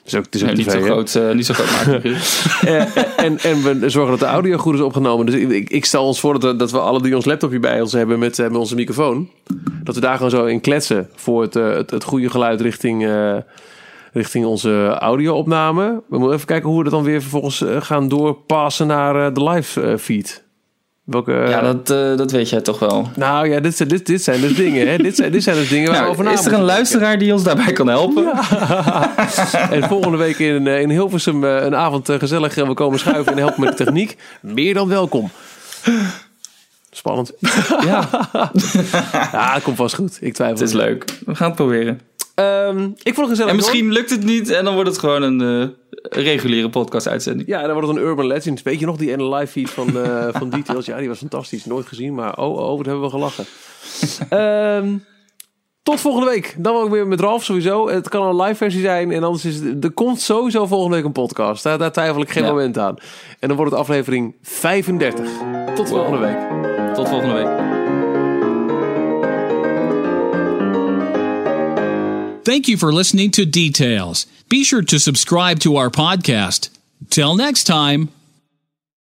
Dus ook, het is ook Nee, niet, zo hè? groot, eh, niet zo groot maken. Eh, en, en we zorgen dat de audio goed is opgenomen. Dus ik, ik, stel ons voor dat we, dat we alle die ons laptopje bij ons hebben met, eh, met onze microfoon. Dat we daar gewoon zo in kletsen voor het, eh, het, het goede geluid richting, eh, richting onze audio-opname. We moeten even kijken hoe we dat dan weer vervolgens eh, gaan doorpassen naar eh, de live eh, feed. Welke, ja, dat, eh, dat weet jij toch wel. Nou ja, dit, zijn- dit, dit zijn dus dingen. Hè? Dit, zijn, dit zijn dus dingen waar we over Nou, na is er een luisteraar die ons daarbij kan helpen? En volgende week in, eh, in Hilversum eh, een avond gezellig. en we komen schuiven en helpen met de techniek. Meer dan welkom. Spannend. Ja, Ja, komt vast goed. Ik twijfel. het is leuk. We gaan het proberen. Ehm, ik vond het gezellig. En misschien lukt het niet en dan wordt het gewoon een eh, reguliere podcast-uitzending. Ja, dan wordt het een Urban Legend. Weet je nog die ene live feed van, eh, van Details? Ja, die was fantastisch. Nooit gezien, maar oh, oh, wat hebben we gelachen. Ehm, tot volgende week. Dan ook weer met Ralf sowieso. Het kan een live versie zijn. En anders is het... Er komt sowieso volgende week een podcast. Daar, daar twijfel ik geen Ja. moment aan. En dan wordt het aflevering 35. Tot volgende week. Tot volgende week. Thank you for listening to Details. Be sure to subscribe to our podcast. Till next time.